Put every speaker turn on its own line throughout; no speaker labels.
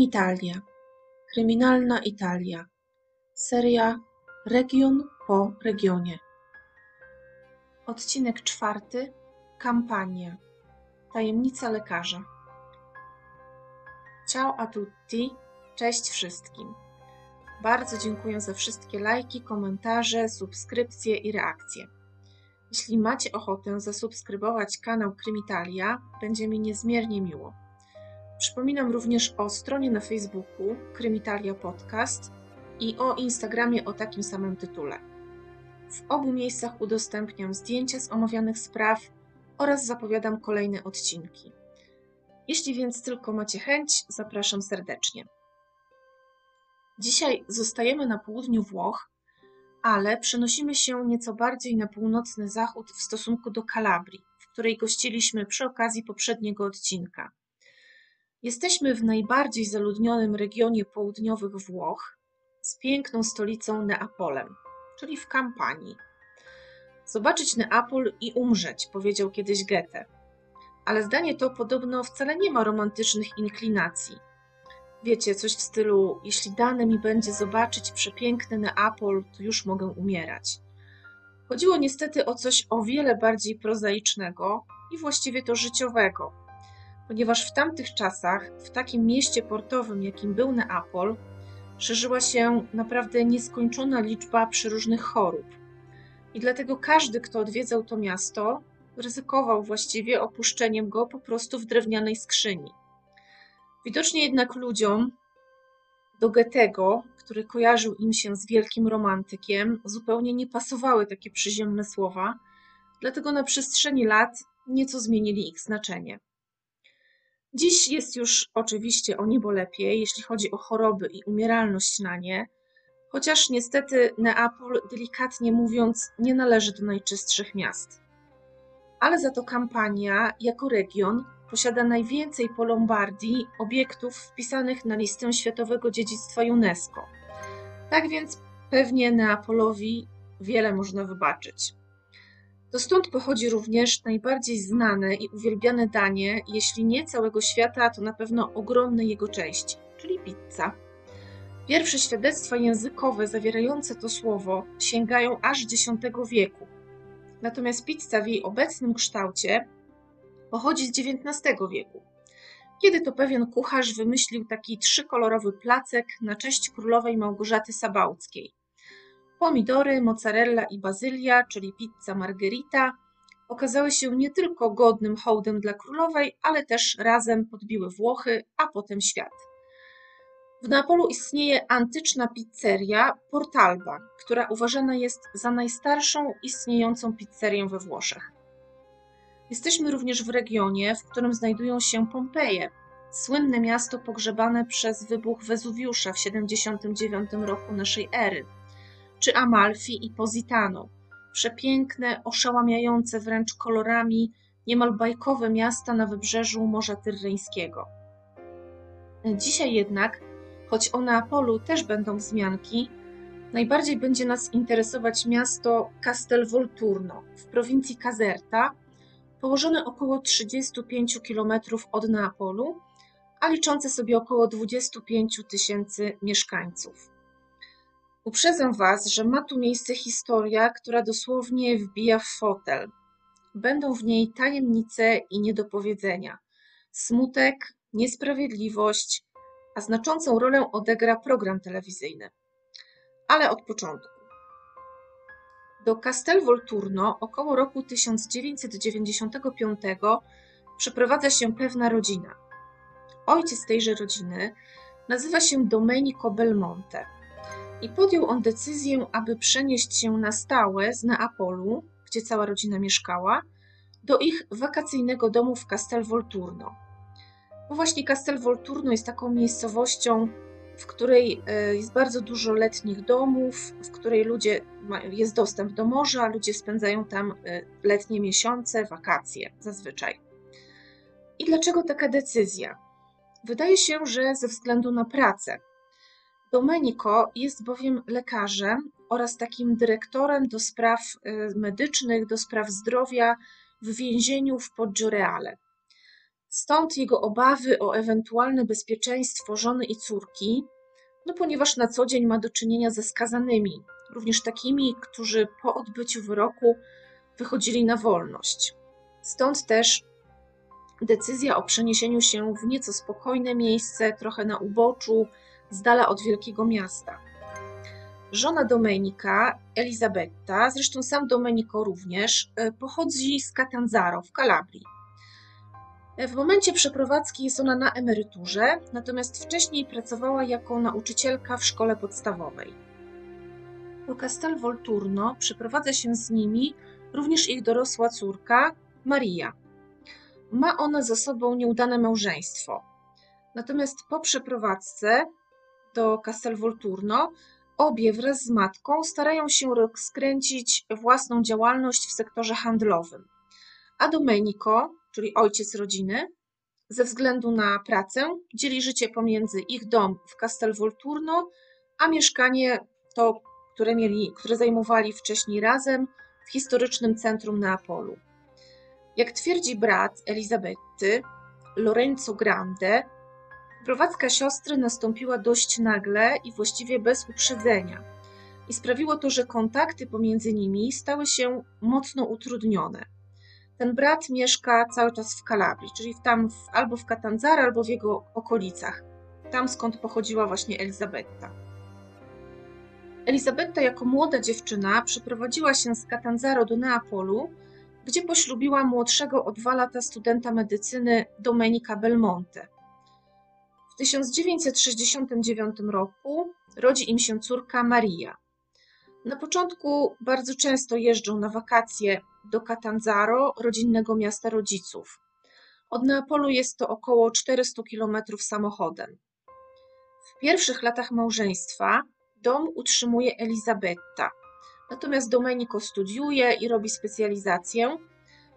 Crimitalia. Kryminalna Italia. Seria Region po regionie. Odcinek czwarty. Kampania. Tajemnica lekarza. Ciao a tutti. Cześć wszystkim. Bardzo dziękuję za wszystkie lajki, komentarze, subskrypcje i reakcje. Jeśli macie ochotę zasubskrybować kanał Krymitalia, będzie mi niezmiernie miło. Przypominam również o stronie na Facebooku Krymitalia Podcast i o Instagramie o takim samym tytule. W obu miejscach udostępniam zdjęcia z omawianych spraw oraz zapowiadam kolejne odcinki. Jeśli więc tylko macie chęć, zapraszam serdecznie. Dzisiaj zostajemy na południu Włoch, ale przenosimy się nieco bardziej na północny zachód w stosunku do Kalabrii, w której gościliśmy przy okazji poprzedniego odcinka. Jesteśmy w najbardziej zaludnionym regionie południowych Włoch z piękną stolicą Neapolem, czyli w Kampanii. Zobaczyć Neapol i umrzeć, powiedział kiedyś Goethe. Ale zdanie to podobno wcale nie ma romantycznych inklinacji. Wiecie, coś w stylu: Jeśli dane mi będzie zobaczyć przepiękny Neapol, to już mogę umierać. Chodziło niestety o coś o wiele bardziej prozaicznego i właściwie to życiowego, ponieważ w tamtych czasach, w takim mieście portowym, jakim był Neapol, szerzyła się naprawdę nieskończona liczba przeróżnych chorób. I dlatego każdy, kto odwiedzał to miasto, ryzykował właściwie opuszczeniem go po prostu w drewnianej skrzyni. Widocznie jednak ludziom do Goethego, który kojarzył im się z wielkim romantykiem, zupełnie nie pasowały takie przyziemne słowa, dlatego na przestrzeni lat nieco zmienili ich znaczenie. Dziś jest już oczywiście o niebo lepiej, jeśli chodzi o choroby i umieralność na nie, chociaż niestety Neapol, delikatnie mówiąc, nie należy do najczystszych miast. Ale za to kampania, jako region, posiada najwięcej po Lombardii obiektów wpisanych na listę Światowego Dziedzictwa UNESCO. Tak więc pewnie Neapolowi wiele można wybaczyć. To stąd pochodzi również najbardziej znane i uwielbiane danie, jeśli nie całego świata, to na pewno ogromnej jego części, czyli pizza. Pierwsze świadectwa językowe zawierające to słowo sięgają aż X wieku. Natomiast pizza w jej obecnym kształcie pochodzi z XIX wieku, kiedy to pewien kucharz wymyślił taki trzykolorowy placek na cześć królowej Małgorzaty Sabałckiej. Pomidory, mozzarella i bazylia, czyli pizza margherita, okazały się nie tylko godnym hołdem dla królowej, ale też razem podbiły Włochy, a potem świat. W Neapolu istnieje antyczna pizzeria Portalba, która uważana jest za najstarszą istniejącą pizzerię we Włoszech. Jesteśmy również w regionie, w którym znajdują się Pompeje, słynne miasto pogrzebane przez wybuch Wezuwiusza w 79 roku naszej ery – czy Amalfi i Positano. Przepiękne, oszałamiające wręcz kolorami, niemal bajkowe miasta na wybrzeżu Morza Tyrreńskiego. Dzisiaj jednak, choć o Neapolu też będą wzmianki, najbardziej będzie nas interesować miasto Castelvolturno w prowincji Caserta, położone około 35 km od Neapolu, a liczące sobie około 25 tysięcy mieszkańców. Uprzedzam Was, że ma tu miejsce historia, która dosłownie wbija w fotel. Będą w niej tajemnice i niedopowiedzenia, smutek, niesprawiedliwość, a znaczącą rolę odegra program telewizyjny. Ale od początku. Do Castel Volturno około roku 1995 przeprowadza się pewna rodzina. Ojciec tejże rodziny nazywa się Domenico Belmonte i podjął on decyzję, aby przenieść się na stałe z Neapolu, gdzie cała rodzina mieszkała, do ich wakacyjnego domu w Castel Volturno. Bo właśnie Castel Volturno jest taką miejscowością, w której e, jest bardzo dużo letnich domów, w której ludzie jest dostęp do morza, ludzie spędzają tam e, letnie miesiące, wakacje zazwyczaj. I dlaczego taka decyzja? Wydaje się, że ze względu na pracę, Domenico jest bowiem lekarzem oraz takim dyrektorem do spraw y, medycznych, do spraw zdrowia w więzieniu w Poggioreale. Stąd jego obawy o ewentualne bezpieczeństwo żony i córki, no ponieważ na co dzień ma do czynienia ze skazanymi, również takimi, którzy po odbyciu wyroku wychodzili na wolność. Stąd też decyzja o przeniesieniu się w nieco spokojne miejsce, trochę na uboczu, z dala od wielkiego miasta. Żona Domenika, Elizabetta, zresztą sam Domenico również, e, pochodzi z Catanzaro w Kalabrii. E, w momencie przeprowadzki jest ona na emeryturze, natomiast wcześniej pracowała jako nauczycielka w szkole podstawowej. Do Castel Volturno przeprowadza się z nimi również ich dorosła córka, Maria. Ma ona ze sobą nieudane małżeństwo. Natomiast po przeprowadzce do Castel Volturno obie wraz z matką starają się rozkręcić własną działalność w sektorze handlowym. A Domenico, czyli ojciec rodziny, ze względu na pracę dzieli życie pomiędzy ich dom w Castel Volturno, a mieszkanie to, które, mieli, które zajmowali wcześniej razem w historycznym centrum Neapolu. Jak twierdzi brat Elizabety, Lorenzo Grande, prowadzka siostry nastąpiła dość nagle i właściwie bez uprzedzenia. I sprawiło to, że kontakty pomiędzy nimi stały się mocno utrudnione. Ten brat mieszka cały czas w Kalabrii, czyli tam w, albo w Catanzaro, albo w jego okolicach, tam skąd pochodziła właśnie Elizabetta. Elizabetta jako młoda dziewczyna przeprowadziła się z Catanzaro do Neapolu, gdzie poślubiła młodszego o dwa lata studenta medycyny Domenica Belmonte. W 1969 roku rodzi im się córka Maria. Na początku bardzo często jeżdżą na wakacje do Catanzaro, rodzinnego miasta rodziców. Od Neapolu jest to około 400 km samochodem. W pierwszych latach małżeństwa dom utrzymuje Elizabetta, natomiast Domenico studiuje i robi specjalizację,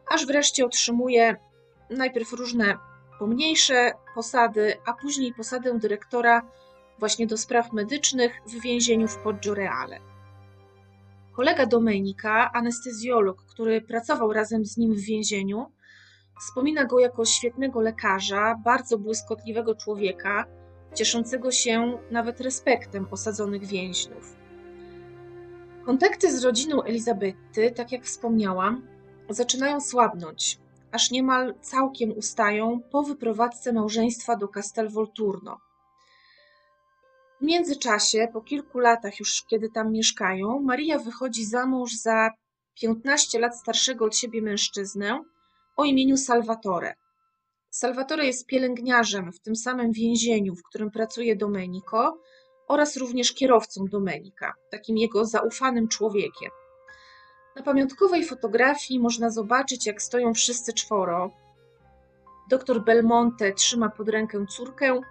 aż wreszcie otrzymuje najpierw różne pomniejsze posady, a później posadę dyrektora właśnie do spraw medycznych w więzieniu w Poggioreale. Kolega Domenika, anestezjolog, który pracował razem z nim w więzieniu, wspomina go jako świetnego lekarza, bardzo błyskotliwego człowieka, cieszącego się nawet respektem osadzonych więźniów. Kontakty z rodziną Elizabety, tak jak wspomniałam, zaczynają słabnąć, aż niemal całkiem ustają po wyprowadzce małżeństwa do Castel Volturno. W międzyczasie, po kilku latach już, kiedy tam mieszkają, Maria wychodzi za mąż za 15 lat starszego od siebie mężczyznę o imieniu Salvatore. Salvatore jest pielęgniarzem w tym samym więzieniu, w którym pracuje Domenico oraz również kierowcą Domenika, takim jego zaufanym człowiekiem. Na pamiątkowej fotografii można zobaczyć, jak stoją wszyscy czworo. Doktor Belmonte trzyma pod rękę córkę,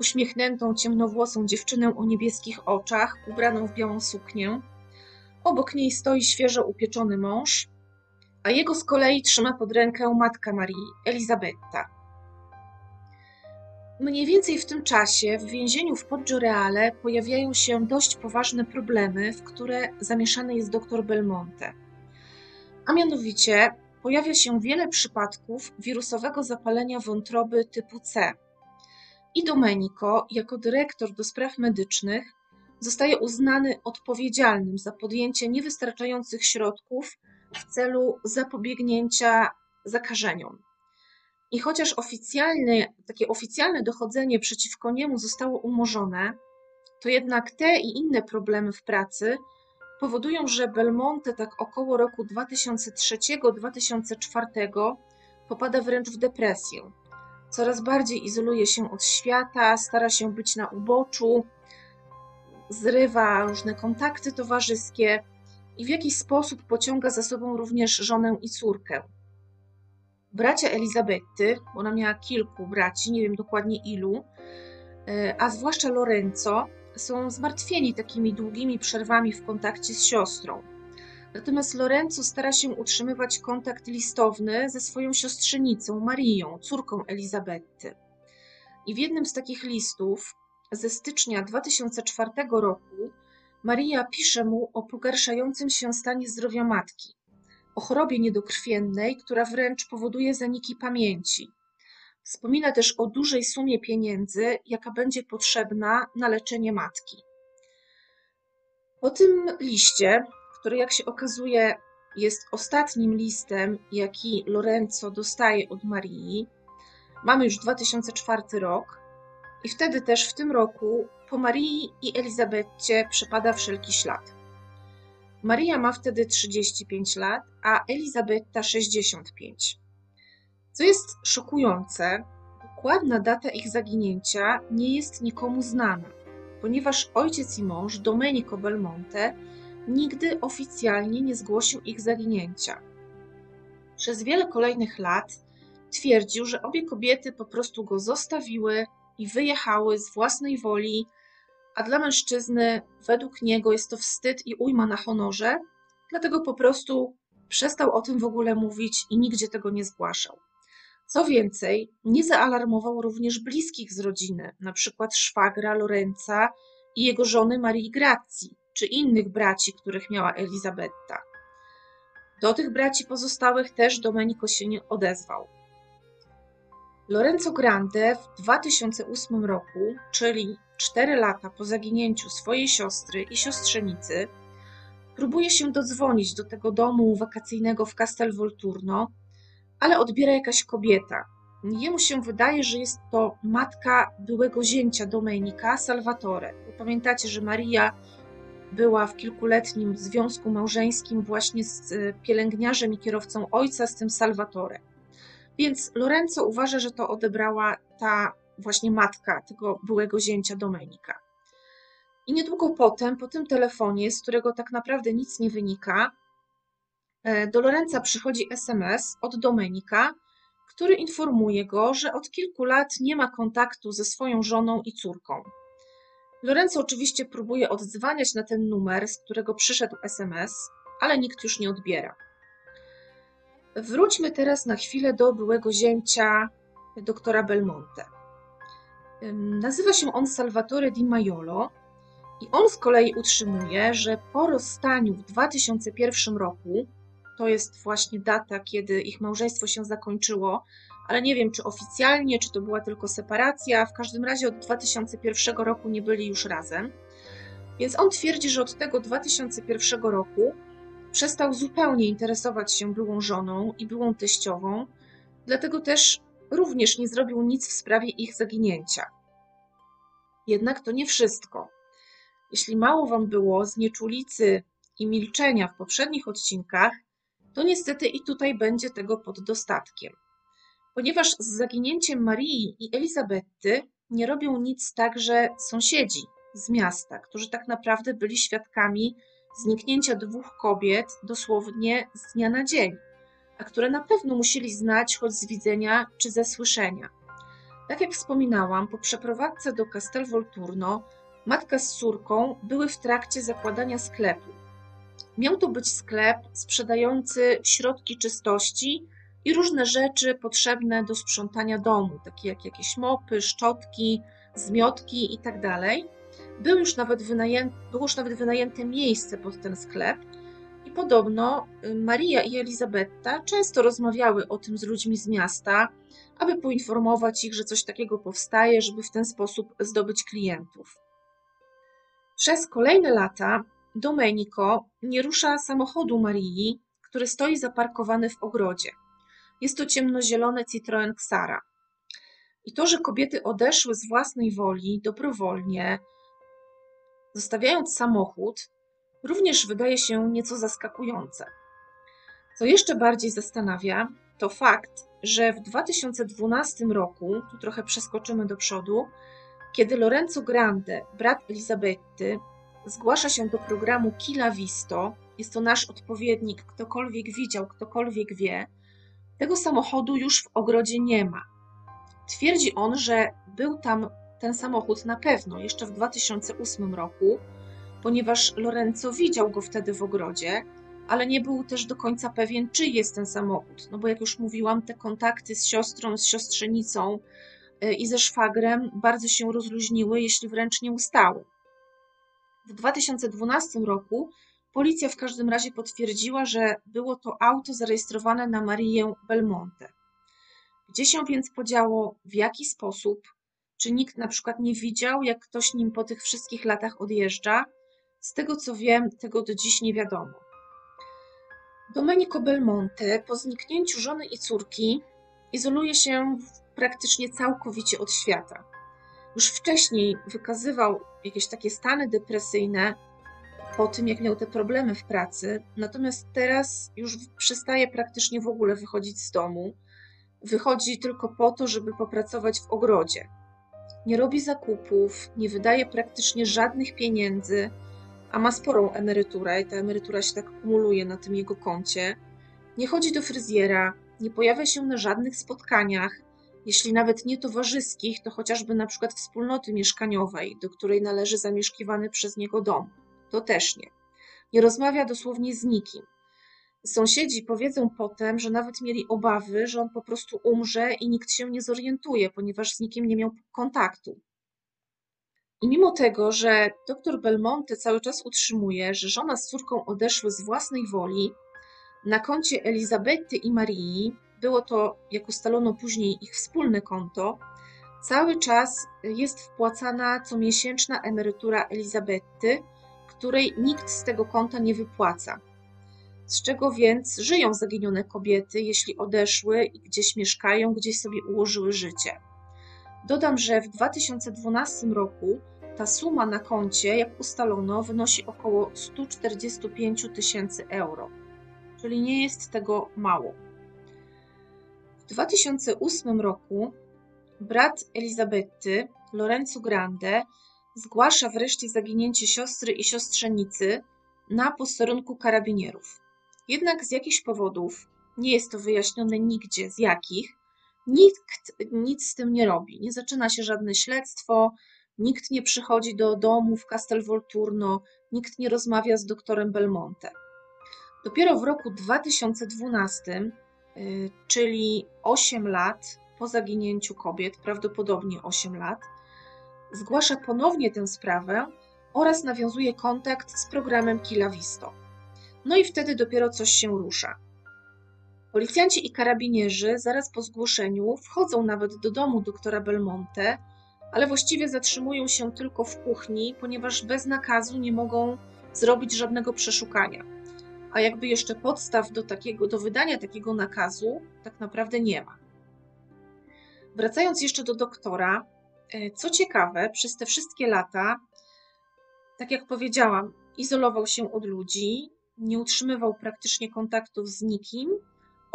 uśmiechniętą, ciemnowłosą dziewczynę o niebieskich oczach, ubraną w białą suknię. Obok niej stoi świeżo upieczony mąż, a jego z kolei trzyma pod rękę matka Marii, Elizabetta. Mniej więcej w tym czasie w więzieniu w Poggioreale pojawiają się dość poważne problemy, w które zamieszany jest dr Belmonte. A mianowicie pojawia się wiele przypadków wirusowego zapalenia wątroby typu C, i Domenico, jako dyrektor do spraw medycznych, zostaje uznany odpowiedzialnym za podjęcie niewystarczających środków w celu zapobiegnięcia zakażeniom. I chociaż oficjalne, takie oficjalne dochodzenie przeciwko niemu zostało umorzone, to jednak te i inne problemy w pracy powodują, że Belmonte tak około roku 2003-2004 popada wręcz w depresję coraz bardziej izoluje się od świata, stara się być na uboczu, zrywa różne kontakty towarzyskie i w jakiś sposób pociąga za sobą również żonę i córkę. Bracia Elizabety, ona miała kilku braci, nie wiem dokładnie ilu, e, a zwłaszcza Lorenzo, są zmartwieni takimi długimi przerwami w kontakcie z siostrą. Natomiast Lorenzo stara się utrzymywać kontakt listowny ze swoją siostrzenicą Marią, córką Elizabety. I w jednym z takich listów ze stycznia 2004 roku Maria pisze mu o pogarszającym się stanie zdrowia matki, o chorobie niedokrwiennej, która wręcz powoduje zaniki pamięci. Wspomina też o dużej sumie pieniędzy, jaka będzie potrzebna na leczenie matki. Po tym liście, który jak się okazuje jest ostatnim listem, jaki Lorenzo dostaje od Marii, mamy już 2004 rok i wtedy też w tym roku po Marii i Elizabecie przepada wszelki ślad. Maria ma wtedy 35 lat, a Elizabeta 65. Co jest szokujące, dokładna data ich zaginięcia nie jest nikomu znana, ponieważ ojciec i mąż Domenico Belmonte nigdy oficjalnie nie zgłosił ich zaginięcia. Przez wiele kolejnych lat twierdził, że obie kobiety po prostu go zostawiły i wyjechały z własnej woli, a dla mężczyzny według niego jest to wstyd i ujma na honorze, dlatego po prostu przestał o tym w ogóle mówić i nigdzie tego nie zgłaszał. Co więcej, nie zaalarmował również bliskich z rodziny, przykład szwagra Lorenza i jego żony Marii Grazzi, czy innych braci, których miała Elizabetta. Do tych braci pozostałych też Domenico się nie odezwał. Lorenzo Grande w 2008 roku, czyli 4 lata po zaginięciu swojej siostry i siostrzenicy, próbuje się dodzwonić do tego domu wakacyjnego w Castel Volturno, ale odbiera jakaś kobieta. Jemu się wydaje, że jest to matka byłego zięcia Domenica, Salvatore. Pamiętacie, że Maria była w kilkuletnim związku małżeńskim właśnie z e, pielęgniarzem i kierowcą ojca, z tym Salvatore. Więc Lorenzo uważa, że to odebrała ta właśnie matka tego byłego zięcia Domenika. I niedługo potem, po tym telefonie, z którego tak naprawdę nic nie wynika, e, do Lorenza przychodzi SMS od Domenika, który informuje go, że od kilku lat nie ma kontaktu ze swoją żoną i córką. Lorenzo oczywiście próbuje oddzwaniać na ten numer, z którego przyszedł SMS, ale nikt już nie odbiera. Wróćmy teraz na chwilę do byłego zięcia doktora Belmonte. Nazywa się on Salvatore Di Maiolo i on z kolei utrzymuje, że po rozstaniu w 2001 roku, to jest właśnie data, kiedy ich małżeństwo się zakończyło, ale nie wiem, czy oficjalnie, czy to była tylko separacja. W każdym razie od 2001 roku nie byli już razem. Więc on twierdzi, że od tego 2001 roku przestał zupełnie interesować się byłą żoną i byłą teściową, dlatego też również nie zrobił nic w sprawie ich zaginięcia. Jednak to nie wszystko. Jeśli mało Wam było znieczulicy i milczenia w poprzednich odcinkach, to niestety i tutaj będzie tego pod dostatkiem ponieważ z zaginięciem Marii i Elizabety nie robią nic także sąsiedzi z miasta, którzy tak naprawdę byli świadkami zniknięcia dwóch kobiet dosłownie z dnia na dzień, a które na pewno musieli znać choć z widzenia czy ze słyszenia. Tak jak wspominałam, po przeprowadzce do Castel Volturno matka z córką były w trakcie zakładania sklepu. Miał to być sklep sprzedający środki czystości i różne rzeczy potrzebne do sprzątania domu, takie jak jakieś mopy, szczotki, zmiotki itd. Tak Był już nawet wynajęte, było już nawet wynajęte miejsce pod ten sklep i podobno y, Maria i Elizabetta często rozmawiały o tym z ludźmi z miasta, aby poinformować ich, że coś takiego powstaje, żeby w ten sposób zdobyć klientów. Przez kolejne lata Domenico nie rusza samochodu Marii, który stoi zaparkowany w ogrodzie. Jest to ciemnozielone Citroën Xara. I to, że kobiety odeszły z własnej woli, dobrowolnie, zostawiając samochód, również wydaje się nieco zaskakujące. Co jeszcze bardziej zastanawia, to fakt, że w 2012 roku, tu trochę przeskoczymy do przodu, kiedy Lorenzo Grande, brat Elizabety, zgłasza się do programu Kila Visto, jest to nasz odpowiednik, ktokolwiek widział, ktokolwiek wie, tego samochodu już w ogrodzie nie ma. Twierdzi on, że był tam ten samochód na pewno jeszcze w 2008 roku, ponieważ Lorenzo widział go wtedy w ogrodzie, ale nie był też do końca pewien, czy jest ten samochód. No bo jak już mówiłam, te kontakty z siostrą, z siostrzenicą y, i ze szwagrem bardzo się rozluźniły, jeśli wręcz nie ustały. W 2012 roku Policja w każdym razie potwierdziła, że było to auto zarejestrowane na Marię Belmonte. Gdzie się więc podziało, w jaki sposób? Czy nikt na przykład nie widział, jak ktoś nim po tych wszystkich latach odjeżdża? Z tego co wiem, tego do dziś nie wiadomo. Domenico Belmonte po zniknięciu żony i córki izoluje się praktycznie całkowicie od świata. Już wcześniej wykazywał jakieś takie stany depresyjne po tym, jak miał te problemy w pracy, natomiast teraz już przestaje praktycznie w ogóle wychodzić z domu. Wychodzi tylko po to, żeby popracować w ogrodzie. Nie robi zakupów, nie wydaje praktycznie żadnych pieniędzy, a ma sporą emeryturę i ta emerytura się tak kumuluje na tym jego koncie. Nie chodzi do fryzjera, nie pojawia się na żadnych spotkaniach, jeśli nawet nie towarzyskich, to chociażby na przykład wspólnoty mieszkaniowej, do której należy zamieszkiwany przez niego dom. To też nie. Nie rozmawia dosłownie z nikim. Sąsiedzi powiedzą potem, że nawet mieli obawy, że on po prostu umrze i nikt się nie zorientuje, ponieważ z nikim nie miał kontaktu. I mimo tego, że dr Belmonte cały czas utrzymuje, że żona z córką odeszły z własnej woli, na koncie Elizabety i Marii, było to, jak ustalono później, ich wspólne konto, cały czas jest wpłacana comiesięczna emerytura Elizabety, której nikt z tego konta nie wypłaca. Z czego więc żyją zaginione kobiety, jeśli odeszły i gdzieś mieszkają, gdzieś sobie ułożyły życie. Dodam, że w 2012 roku ta suma na koncie, jak ustalono, wynosi około 145 tysięcy euro, czyli nie jest tego mało. W 2008 roku brat Elizabety, Lorenzo Grande, zgłasza wreszcie zaginięcie siostry i siostrzenicy na posterunku karabinierów. Jednak z jakichś powodów, nie jest to wyjaśnione nigdzie z jakich, nikt nic z tym nie robi. Nie zaczyna się żadne śledztwo, nikt nie przychodzi do domu w Castelvolturno, nikt nie rozmawia z doktorem Belmonte. Dopiero w roku 2012, y, czyli 8 lat po zaginięciu kobiet, prawdopodobnie 8 lat, zgłasza ponownie tę sprawę oraz nawiązuje kontakt z programem Kilavisto. No i wtedy dopiero coś się rusza. Policjanci i karabinierzy zaraz po zgłoszeniu wchodzą nawet do domu doktora Belmonte, ale właściwie zatrzymują się tylko w kuchni, ponieważ bez nakazu nie mogą zrobić żadnego przeszukania. A jakby jeszcze podstaw do, takiego, do wydania takiego nakazu tak naprawdę nie ma. Wracając jeszcze do doktora, e, co ciekawe, przez te wszystkie lata, tak jak powiedziałam, izolował się od ludzi, nie utrzymywał praktycznie kontaktów z nikim,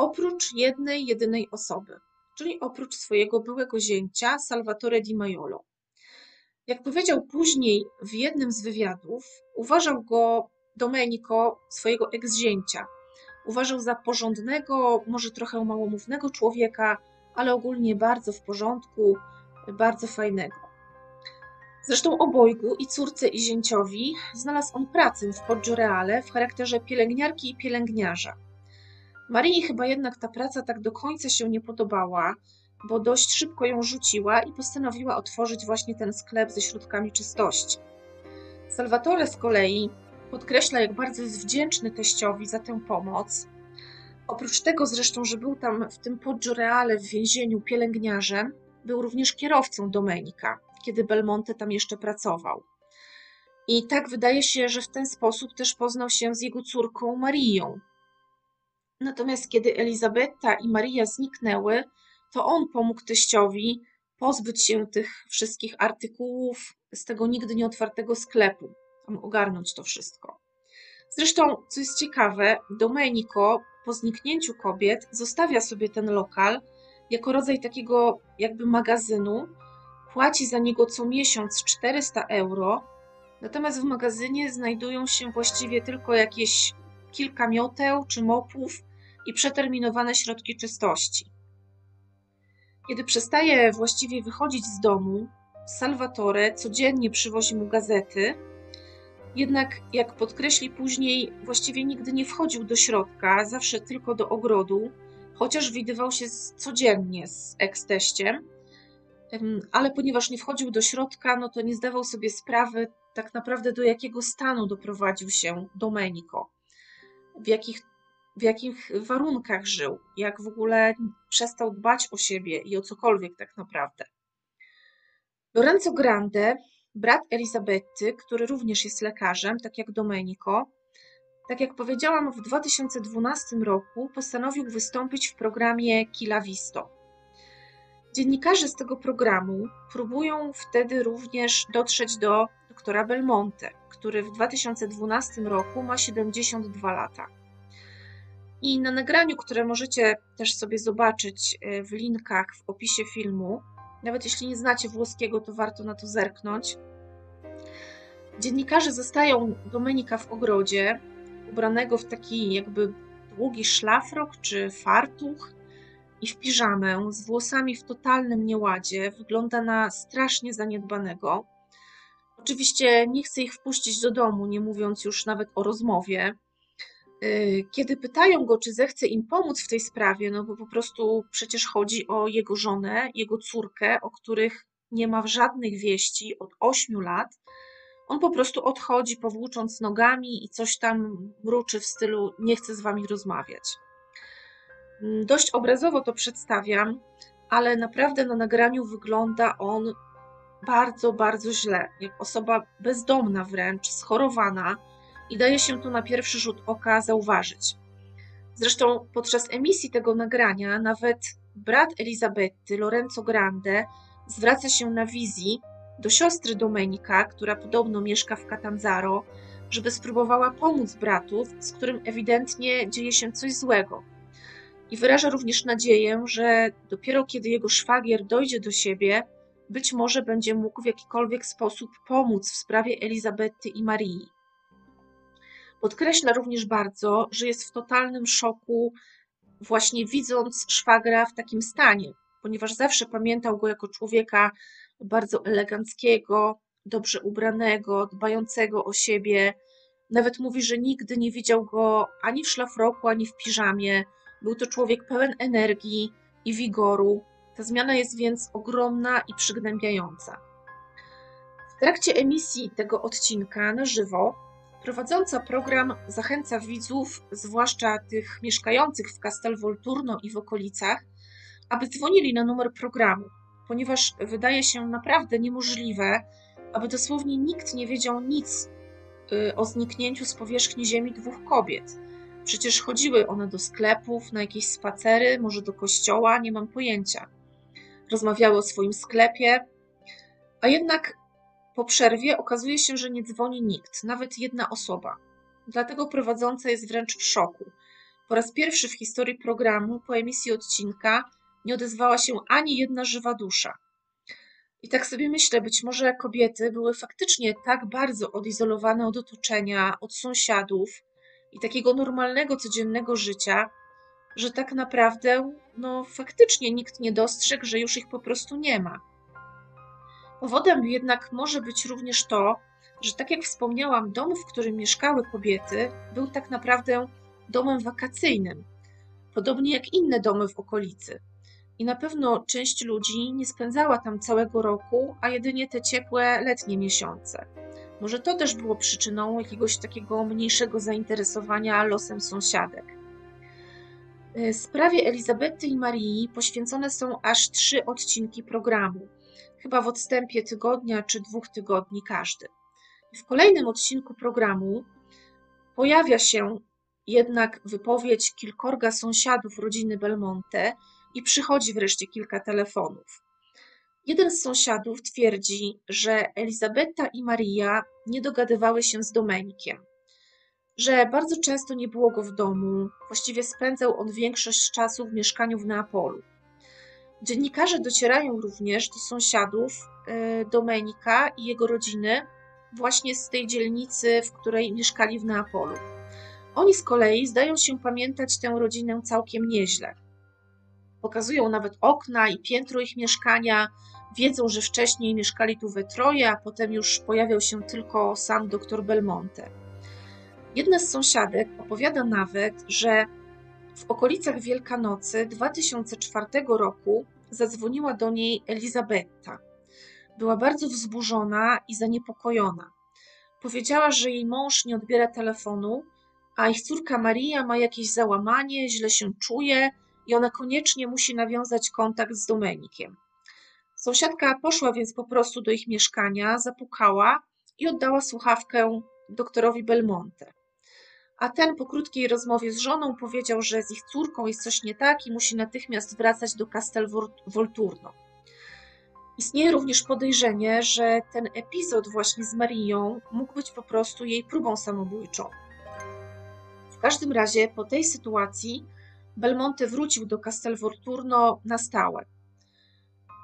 oprócz jednej, jedynej osoby, czyli oprócz swojego byłego zięcia Salvatore Di Maiolo. Jak powiedział później w jednym z wywiadów, uważał go Domenico, swojego ex-zięcia. Uważał za porządnego, może trochę małomównego człowieka, ale ogólnie bardzo w porządku, bardzo fajnego. Zresztą obojgu, i córce, i zięciowi, znalazł on pracę w Poggioreale w charakterze pielęgniarki i pielęgniarza. Marii chyba jednak ta praca tak do końca się nie podobała, bo dość szybko ją rzuciła i postanowiła otworzyć właśnie ten sklep ze środkami czystości. Salvatore z kolei podkreśla, jak bardzo jest wdzięczny teściowi za tę pomoc. Oprócz tego zresztą, że był tam w tym Poggioreale w więzieniu pielęgniarzem, był również kierowcą Domenika, kiedy Belmonte tam jeszcze pracował. I tak wydaje się, że w ten sposób też poznał się z jego córką Marią. Natomiast kiedy Elizabeta i Maria zniknęły, to on pomógł teściowi pozbyć się tych wszystkich artykułów z tego nigdy nieotwartego sklepu, tam ogarnąć to wszystko. Zresztą, co jest ciekawe, Domenico po zniknięciu kobiet zostawia sobie ten lokal jako rodzaj takiego jakby magazynu, płaci za niego co miesiąc 400 euro, natomiast w magazynie znajdują się właściwie tylko jakieś kilka mioteł czy mopów i przeterminowane środki czystości. Kiedy przestaje właściwie wychodzić z domu, Salvatore codziennie przywozi mu gazety, jednak jak podkreśli później, właściwie nigdy nie wchodził do środka, zawsze tylko do ogrodu, chociaż widywał się codziennie z eksteściem, ale ponieważ nie wchodził do środka, no to nie zdawał sobie sprawy tak naprawdę do jakiego stanu doprowadził się Domenico, w jakich w jakich warunkach żył, jak w ogóle przestał dbać o siebie i o cokolwiek tak naprawdę. Lorenzo Grande, brat Elizabety, który również jest lekarzem, tak jak Domenico, tak jak powiedziałam, w 2012 roku postanowił wystąpić w programie Kila Visto. Dziennikarze z tego programu próbują wtedy również dotrzeć do doktora Belmonte, który w 2012 roku ma 72 lata. I na nagraniu, które możecie też sobie zobaczyć e, w linkach w opisie filmu, nawet jeśli nie znacie włoskiego, to warto na to zerknąć. Dziennikarze zostają Domenika w ogrodzie, ubranego w taki jakby długi szlafrok czy fartuch i w piżamę, z włosami w totalnym nieładzie. Wygląda na strasznie zaniedbanego. Oczywiście nie chce ich wpuścić do domu, nie mówiąc już nawet o rozmowie. Y, kiedy pytają go, czy zechce im pomóc w tej sprawie, no bo po prostu przecież chodzi o jego żonę, jego córkę, o których nie ma żadnych wieści od 8 lat, on po prostu odchodzi, powłócząc nogami i coś tam mruczy w stylu: Nie chcę z wami rozmawiać. Mm, dość obrazowo to przedstawiam, ale naprawdę na nagraniu wygląda on bardzo, bardzo źle, jak osoba bezdomna wręcz, schorowana i daje się to na pierwszy rzut oka zauważyć. Zresztą podczas emisji tego nagrania nawet brat Elizabety, Lorenzo Grande, zwraca się na wizji do siostry Domenika, która podobno mieszka w Catanzaro, żeby spróbowała pomóc bratu, z którym ewidentnie dzieje się coś złego. I wyraża również nadzieję, że dopiero kiedy jego szwagier dojdzie do siebie, być może będzie mógł w jakikolwiek sposób pomóc w sprawie Elizabety i Marii. Podkreśla również bardzo, że jest w totalnym szoku, właśnie widząc szwagra w takim stanie, ponieważ zawsze pamiętał go jako człowieka bardzo eleganckiego, dobrze ubranego, dbającego o siebie. Nawet mówi, że nigdy nie widział go ani w szlafroku, ani w piżamie. Był to człowiek pełen energii i wigoru. Ta zmiana jest więc ogromna i przygnębiająca. W trakcie emisji tego odcinka na żywo prowadząca program zachęca widzów, zwłaszcza tych mieszkających w Castel Volturno i w okolicach, aby dzwonili na numer programu ponieważ wydaje się naprawdę niemożliwe, aby dosłownie nikt nie wiedział nic y, o zniknięciu z powierzchni Ziemi dwóch kobiet. Przecież chodziły one do sklepów, na jakieś spacery, może do kościoła, nie mam pojęcia. Rozmawiały o swoim sklepie, a jednak po przerwie okazuje się, że nie dzwoni nikt, nawet jedna osoba. Dlatego prowadząca jest wręcz w szoku. Po raz pierwszy w historii programu, po emisji odcinka, nie odezwała się ani jedna żywa dusza. I tak sobie myślę, być może kobiety były faktycznie tak bardzo odizolowane od otoczenia, od sąsiadów i takiego normalnego, codziennego życia, że tak naprawdę, no faktycznie nikt nie dostrzegł, że już ich po prostu nie ma. Powodem jednak może być również to, że tak jak wspomniałam, dom, w którym mieszkały kobiety, był tak naprawdę domem wakacyjnym, podobnie jak inne domy w okolicy. I na pewno część ludzi nie spędzała tam całego roku, a jedynie te ciepłe letnie miesiące. Może to też było przyczyną jakiegoś takiego mniejszego zainteresowania losem sąsiadek. Y, sprawie Elizabety i Marii poświęcone są aż trzy odcinki programu, chyba w odstępie tygodnia czy dwóch tygodni każdy. W kolejnym odcinku programu pojawia się jednak wypowiedź kilkorga sąsiadów rodziny Belmonte, i przychodzi wreszcie kilka telefonów. Jeden z sąsiadów twierdzi, że Elizabeta i Maria nie dogadywały się z Domenikiem, że bardzo często nie było go w domu, właściwie spędzał on większość czasu w mieszkaniu w Neapolu. Dziennikarze docierają również do sąsiadów e, Domenika i jego rodziny, właśnie z tej dzielnicy, w której mieszkali w Neapolu. Oni z kolei zdają się pamiętać tę rodzinę całkiem nieźle. Pokazują nawet okna i piętro ich mieszkania. Wiedzą, że wcześniej mieszkali tu we troje, a potem już pojawiał się tylko sam doktor Belmonte. Jedna z sąsiadek opowiada nawet, że w okolicach Wielkanocy 2004 roku zadzwoniła do niej Elizabetta. Była bardzo wzburzona i zaniepokojona. Powiedziała, że jej mąż nie odbiera telefonu, a ich córka Maria ma jakieś załamanie, źle się czuje i ona koniecznie musi nawiązać kontakt z Domenikiem. Sąsiadka poszła więc po prostu do ich mieszkania, zapukała i oddała słuchawkę doktorowi Belmonte. A ten po krótkiej rozmowie z żoną powiedział, że z ich córką jest coś nie tak i musi natychmiast wracać do Castel Volturno. Istnieje również podejrzenie, że ten epizod właśnie z Marią mógł być po prostu jej próbą samobójczą. W każdym razie po tej sytuacji Belmonte wrócił do Castel Volturno na stałe.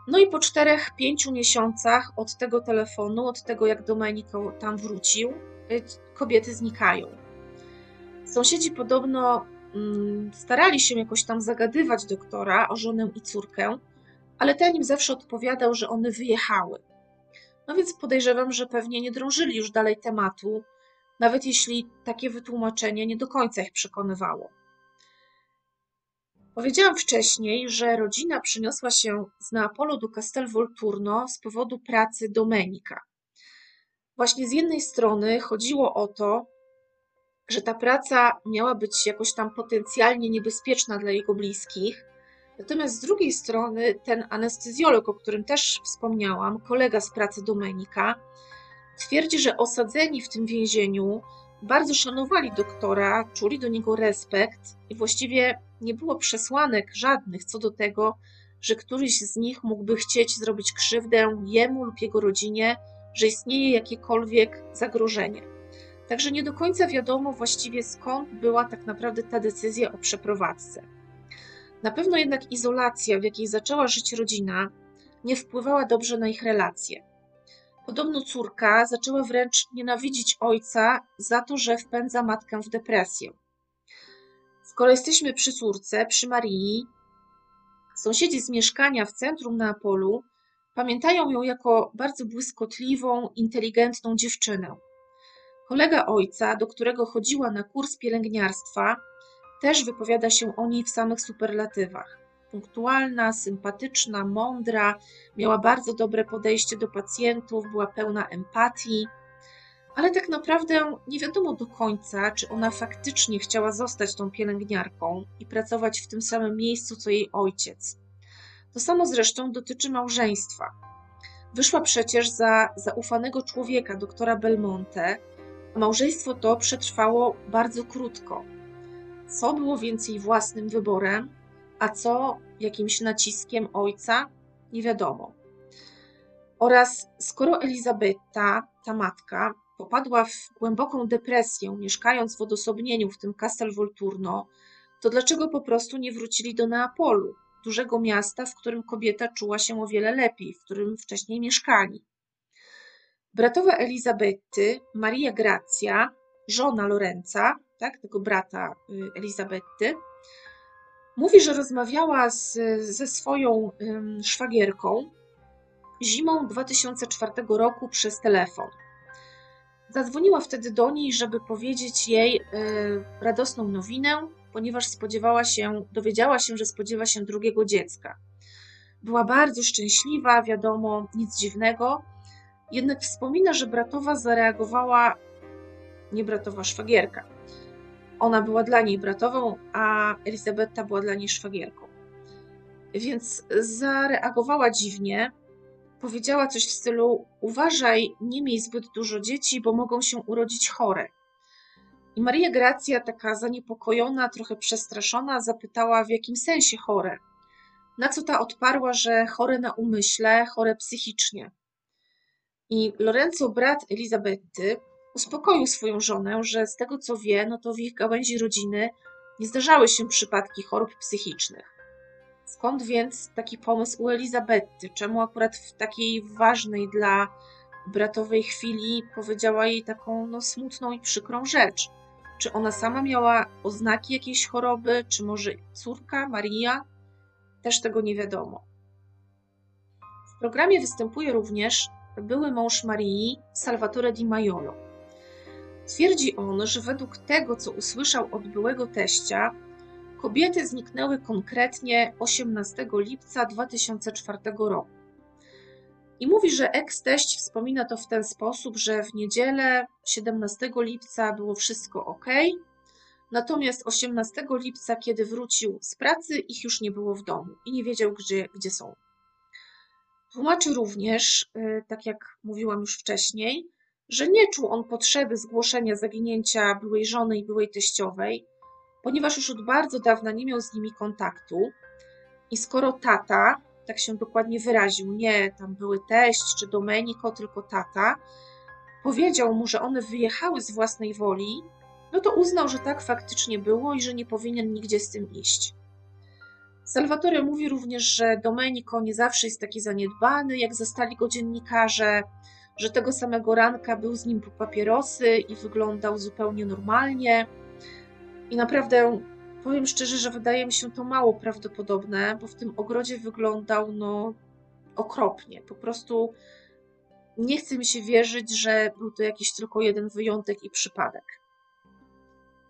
No i po czterech, pięciu miesiącach od tego telefonu, od tego jak Domenico tam wrócił, y, kobiety znikają. Sąsiedzi podobno mm, starali się jakoś tam zagadywać doktora o żonę i córkę, ale ten im zawsze odpowiadał, że one wyjechały. No więc podejrzewam, że pewnie nie drążyli już dalej tematu, nawet jeśli takie wytłumaczenie nie do końca ich przekonywało. Powiedziałam wcześniej, że rodzina przyniosła się z Neapolu do Castel Volturno z powodu pracy Domenika. Właśnie z jednej strony chodziło o to, że ta praca miała być jakoś tam potencjalnie niebezpieczna dla jego bliskich, natomiast z drugiej strony ten anestezjolog, o którym też wspomniałam, kolega z pracy Domenika, twierdzi, że osadzeni w tym więzieniu bardzo szanowali doktora, czuli do niego respekt i właściwie nie było przesłanek żadnych co do tego, że któryś z nich mógłby chcieć zrobić krzywdę jemu lub jego rodzinie, że istnieje jakiekolwiek zagrożenie. Także nie do końca wiadomo właściwie skąd była tak naprawdę ta decyzja o przeprowadzce. Na pewno jednak izolacja, w jakiej zaczęła żyć rodzina, nie wpływała dobrze na ich relacje. Podobno córka zaczęła wręcz nienawidzić ojca za to, że wpędza matkę w depresję. Skoro jesteśmy przy córce, przy Marii, sąsiedzi z mieszkania w centrum Neapolu pamiętają ją jako bardzo błyskotliwą, inteligentną dziewczynę. Kolega ojca, do którego chodziła na kurs pielęgniarstwa, też wypowiada się o niej w samych superlatywach. Punktualna, sympatyczna, mądra, miała bardzo dobre podejście do pacjentów, była pełna empatii, ale tak naprawdę nie wiadomo do końca, czy ona faktycznie chciała zostać tą pielęgniarką i pracować w tym samym miejscu co jej ojciec. To samo zresztą dotyczy małżeństwa. Wyszła przecież za zaufanego człowieka, doktora Belmonte, małżeństwo to przetrwało bardzo krótko. Co było więc jej własnym wyborem, a co jakimś naciskiem ojca, nie wiadomo. Oraz skoro Elizabeta, ta matka, popadła w głęboką depresję, mieszkając w odosobnieniu w tym Castel Volturno, to dlaczego po prostu nie wrócili do Neapolu, dużego miasta, w którym kobieta czuła się o wiele lepiej, w którym wcześniej mieszkali? Bratowa Elizabety, Maria Grazia, żona Lorenza, tak, tego brata y, Elizabety, mówi, że rozmawiała z, ze swoją szwagierką zimą 2004 roku przez telefon. Zadzwoniła wtedy do niej, żeby powiedzieć jej y, radosną nowinę, ponieważ spodziewała się, dowiedziała się, że spodziewa się drugiego dziecka. Była bardzo szczęśliwa, wiadomo, nic dziwnego, jednak wspomina, że bratowa zareagowała, nie bratowa szwagierka. Ona była dla niej bratową, a Elizabeta była dla niej szwagierką. Więc zareagowała dziwnie, powiedziała coś w stylu: Uważaj, nie miej zbyt dużo dzieci, bo mogą się urodzić chore. I Maria Gracja, taka zaniepokojona, trochę przestraszona, zapytała, w jakim sensie chore. Na co ta odparła, że chore na umyśle, chore psychicznie. I Lorenzo, brat Elizabety, uspokoił swoją żonę, że z tego co wie, no to w ich gałęzi rodziny nie zdarzały się przypadki chorób psychicznych. Skąd więc taki pomysł u Elizabety? Czemu akurat w takiej ważnej dla bratowej chwili powiedziała jej taką no, smutną i przykrą rzecz? Czy ona sama miała oznaki jakiejś choroby, czy może córka, Maria? Też tego nie wiadomo. W programie występuje również były mąż Marii, Salvatore Di Maiolo. Twierdzi on, że według tego, co usłyszał od byłego teścia, kobiety zniknęły konkretnie 18 lipca 2004 roku. I mówi, że eks-teść wspomina to w ten sposób, że w niedzielę 17 lipca było wszystko ok, Natomiast 18 lipca, kiedy wrócił z pracy, ich już nie było w domu i nie wiedział, gdzie, gdzie są. Tłumaczy również, y, tak jak mówiłam już wcześniej, że nie czuł on potrzeby zgłoszenia zaginięcia byłej żony i byłej teściowej, ponieważ już od bardzo dawna nie miał z nimi kontaktu. I skoro tata, tak się dokładnie wyraził, nie tam były teść czy Domenico, tylko tata, powiedział mu, że one wyjechały z własnej woli, no to uznał, że tak faktycznie było i że nie powinien nigdzie z tym iść. Salvatore mówi również, że Domenico nie zawsze jest taki zaniedbany, jak zastali go dziennikarze, że tego samego ranka był z nim po papierosy i wyglądał zupełnie normalnie. I naprawdę powiem szczerze, że wydaje mi się to mało prawdopodobne, bo w tym ogrodzie wyglądał no okropnie. Po prostu nie chce mi się wierzyć, że był to jakiś tylko jeden wyjątek i przypadek.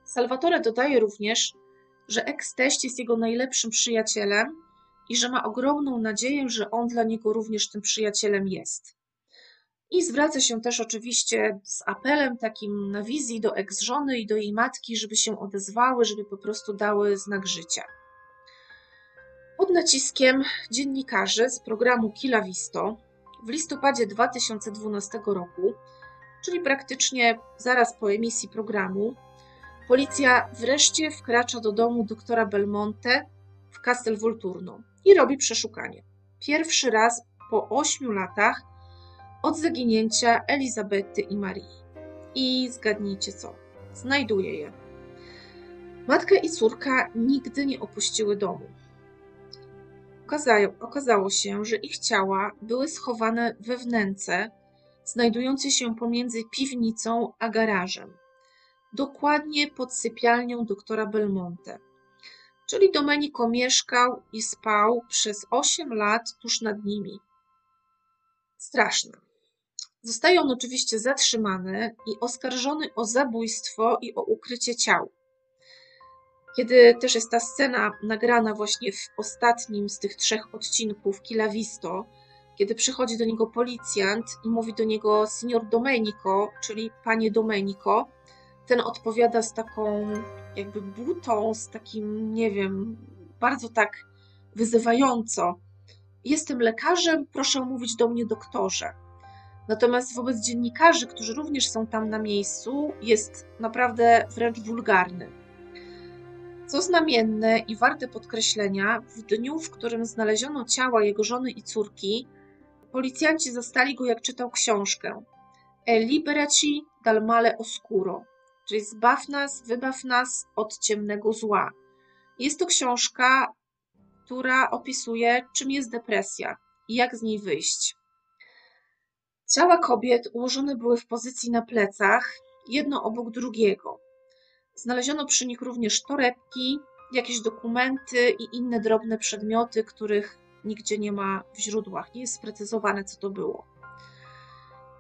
Salvatore dodaje również, że ex-teść jest jego najlepszym przyjacielem i że ma ogromną nadzieję, że on dla niego również tym przyjacielem jest. I zwraca się też oczywiście z apelem takim na wizji do ex-żony i do jej matki, żeby się odezwały, żeby po prostu dały znak życia. Pod naciskiem dziennikarzy z programu Kila Visto w listopadzie 2012 roku, czyli praktycznie zaraz po emisji programu, policja wreszcie wkracza do domu doktora Belmonte w Castel Volturno i robi przeszukanie. Pierwszy raz po ośmiu latach od zaginięcia Elizabety i Marii. I zgadnijcie co? Znajduje je. Matka i córka nigdy nie opuściły domu. Okazało, okazało się, że ich ciała były schowane we wnęce, znajdującej się pomiędzy piwnicą a garażem, dokładnie pod sypialnią doktora Belmonte. Czyli Domenico mieszkał i spał przez 8 lat tuż nad nimi. Straszne. Zostaje on oczywiście zatrzymany i oskarżony o zabójstwo i o ukrycie ciał. Kiedy też jest ta scena nagrana właśnie w ostatnim z tych trzech odcinków Kila Visto, kiedy przychodzi do niego policjant i mówi do niego signor Domenico, czyli panie Domenico, ten odpowiada z taką jakby butą, z takim, nie wiem, bardzo tak wyzywająco. Jestem lekarzem, proszę mówić do mnie doktorze. Natomiast wobec dziennikarzy, którzy również są tam na miejscu, jest naprawdę wręcz wulgarny. Co znamienne i warte podkreślenia, w dniu, w którym znaleziono ciała jego żony i córki, policjanci zastali go, jak czytał książkę E liberaci dal male oscuro, czyli zbaw nas, wybaw nas od ciemnego zła. Jest to książka, która opisuje, czym jest depresja i jak z niej wyjść. Ciała kobiet ułożone były w pozycji na plecach, jedno obok drugiego. Znaleziono przy nich również torebki, jakieś dokumenty i inne drobne przedmioty, których nigdzie nie ma w źródłach. Nie jest sprecyzowane, co to było.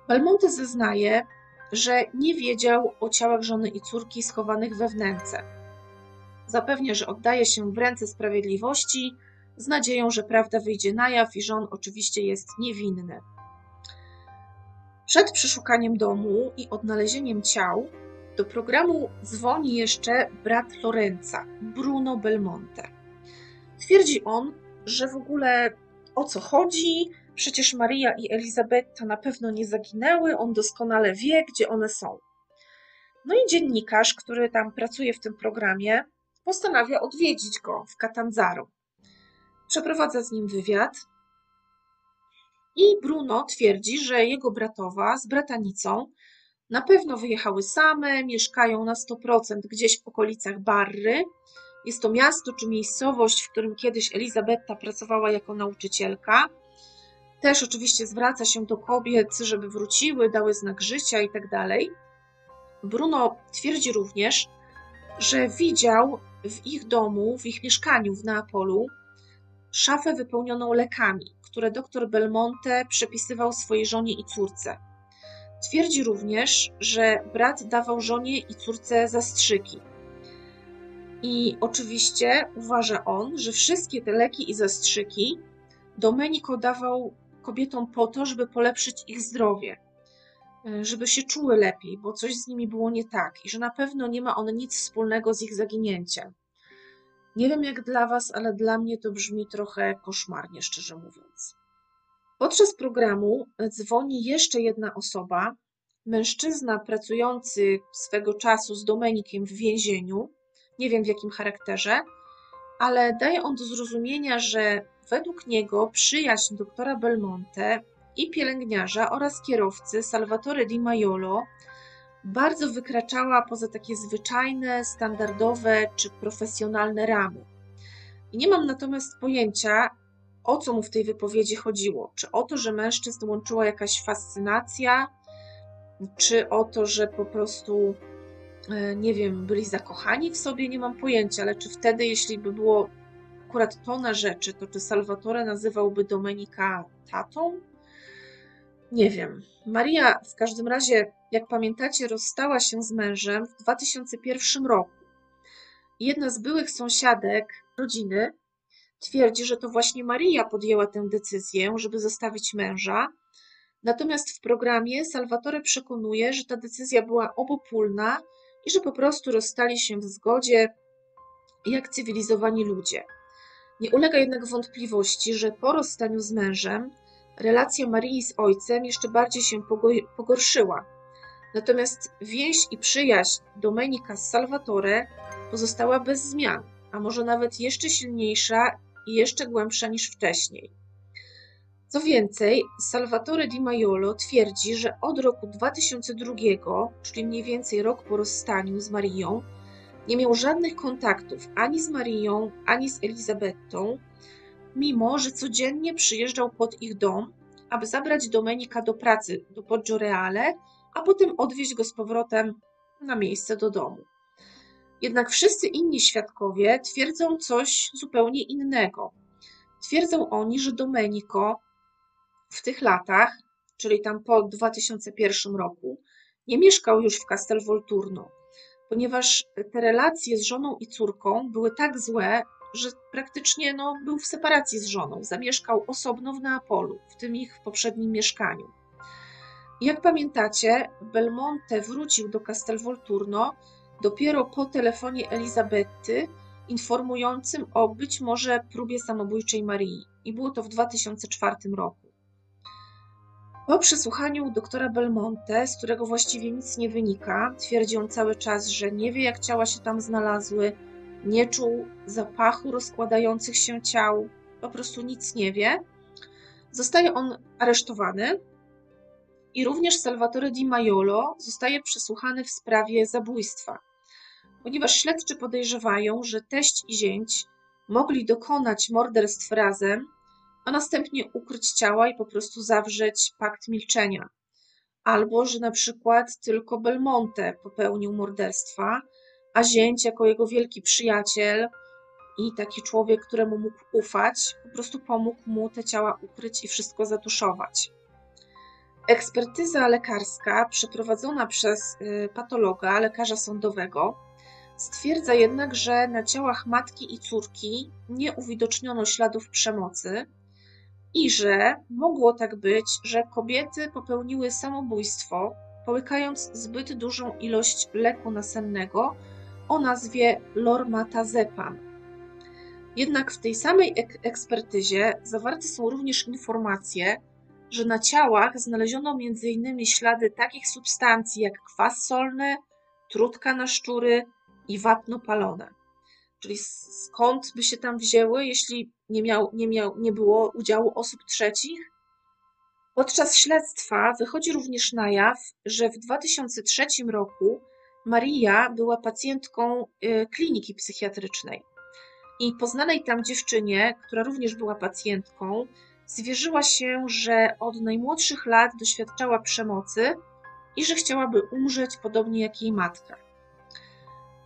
Belmonte zeznaje, że nie wiedział o ciałach żony i córki schowanych we wnęce. Zapewnia, że oddaje się w ręce sprawiedliwości z nadzieją, że prawda wyjdzie na jaw i że on oczywiście jest niewinny. Przed przeszukaniem domu i odnalezieniem ciał do programu dzwoni jeszcze brat Lorenza, Bruno Belmonte. Twierdzi on, że w ogóle o co chodzi, przecież Maria i Elizabetta na pewno nie zaginęły, on doskonale wie, gdzie one są. No i dziennikarz, który tam pracuje w tym programie, postanawia odwiedzić go w Catanzaro. Przeprowadza z nim wywiad, i Bruno twierdzi, że jego bratowa z bratanicą na pewno wyjechały same, mieszkają na 100% gdzieś w okolicach Barry. Jest to miasto czy miejscowość, w którym kiedyś Elizabetta pracowała jako nauczycielka. Też oczywiście zwraca się do kobiet, żeby wróciły, dały znak życia itd. Tak Bruno twierdzi również, że widział w ich domu, w ich mieszkaniu w Neapolu szafę wypełnioną lekami, które dr Belmonte przepisywał swojej żonie i córce. Twierdzi również, że brat dawał żonie i córce zastrzyki. I oczywiście uważa on, że wszystkie te leki i zastrzyki Domenico dawał kobietom po to, żeby polepszyć ich zdrowie. e, żeby się czuły lepiej, bo coś z nimi było nie tak i że na pewno nie ma on nic wspólnego z ich zaginięciem. Nie wiem jak dla Was, ale dla mnie to brzmi trochę koszmarnie, szczerze mówiąc. Podczas programu dzwoni jeszcze jedna osoba, mężczyzna pracujący swego czasu z Domenikiem w więzieniu, nie wiem w jakim charakterze, ale daje on do zrozumienia, że według niego przyjaźń doktora Belmonte i pielęgniarza oraz kierowcy Salvatore Di Maiolo bardzo wykraczała poza takie zwyczajne, standardowe czy profesjonalne ramy. I nie mam natomiast pojęcia, o co mu w tej wypowiedzi chodziło. Czy o to, że mężczyzn łączyła jakaś fascynacja, czy o to, że po prostu, e, nie wiem, byli zakochani w sobie, nie mam pojęcia, ale czy wtedy, jeśli by było akurat to na rzeczy, to czy Salvatore nazywałby Domenika tatą? Nie wiem. Maria w każdym razie, jak pamiętacie, rozstała się z mężem w 2001 roku. Jedna z byłych sąsiadek rodziny twierdzi, że to właśnie Maria podjęła tę decyzję, żeby zostawić męża. Natomiast w programie Salvatore przekonuje, że ta decyzja była obopólna i że po prostu rozstali się w zgodzie jak cywilizowani ludzie. Nie ulega jednak wątpliwości, że po rozstaniu z mężem relacja Marii z ojcem jeszcze bardziej się pogorszyła. Natomiast więź i przyjaźń Domenika z Salvatore pozostała bez zmian, a może nawet jeszcze silniejsza i jeszcze głębsza niż wcześniej. Co więcej, Salvatore Di Maiolo twierdzi, że od roku 2002, czyli mniej więcej rok po rozstaniu z Marią, nie miał żadnych kontaktów ani z Marią, ani z Elizabetą, mimo że codziennie przyjeżdżał pod ich dom, aby zabrać Domenika do pracy do Poggioreale, a potem odwieźć go z powrotem na miejsce do domu. Jednak wszyscy inni świadkowie twierdzą coś zupełnie innego. Twierdzą oni, że Domenico w tych latach, czyli tam po 2001 roku, nie mieszkał już w Castel Volturno, ponieważ te relacje z żoną i córką były tak złe, że praktycznie no, był w separacji z żoną. Zamieszkał osobno w Neapolu, w tym ich poprzednim mieszkaniu. Jak pamiętacie, Belmonte wrócił do Castel Volturno dopiero po telefonie Elizabety informującym o być może próbie samobójczej Marii. I było to w 2004 roku. Po przesłuchaniu doktora Belmonte, z którego właściwie nic nie wynika, twierdzi on cały czas, że nie wie jak ciała się tam znalazły, nie czuł zapachu rozkładających się ciał, po prostu nic nie wie. Zostaje on aresztowany i również Salvatore Di Maiolo zostaje przesłuchany w sprawie zabójstwa, ponieważ śledczy podejrzewają, że teść i zięć mogli dokonać morderstw razem, a następnie ukryć ciała i po prostu zawrzeć pakt milczenia. Albo, że na przykład tylko Belmonte popełnił morderstwa, a zięć jako jego wielki przyjaciel i taki człowiek, któremu mógł ufać, po prostu pomógł mu te ciała ukryć i wszystko zatuszować. Ekspertyza lekarska przeprowadzona przez y, patologa, lekarza sądowego, stwierdza jednak, że na ciałach matki i córki nie uwidoczniono śladów przemocy i że mogło tak być, że kobiety popełniły samobójstwo, połykając zbyt dużą ilość leku nasennego o nazwie lormatazepam. Jednak w tej samej ek ekspertyzie zawarte są również informacje, że na ciałach znaleziono m.in. ślady takich substancji jak kwas solny, trutka na szczury i wapno palone. Czyli skąd by się tam wzięły, jeśli nie, miał, nie, miał, nie było udziału osób trzecich? Podczas śledztwa wychodzi również na jaw, że w 2003 roku Maria była pacjentką y, kliniki psychiatrycznej. I poznanej tam dziewczynie, która również była pacjentką, zwierzyła się, że od najmłodszych lat doświadczała przemocy i że chciałaby umrzeć podobnie jak jej matka.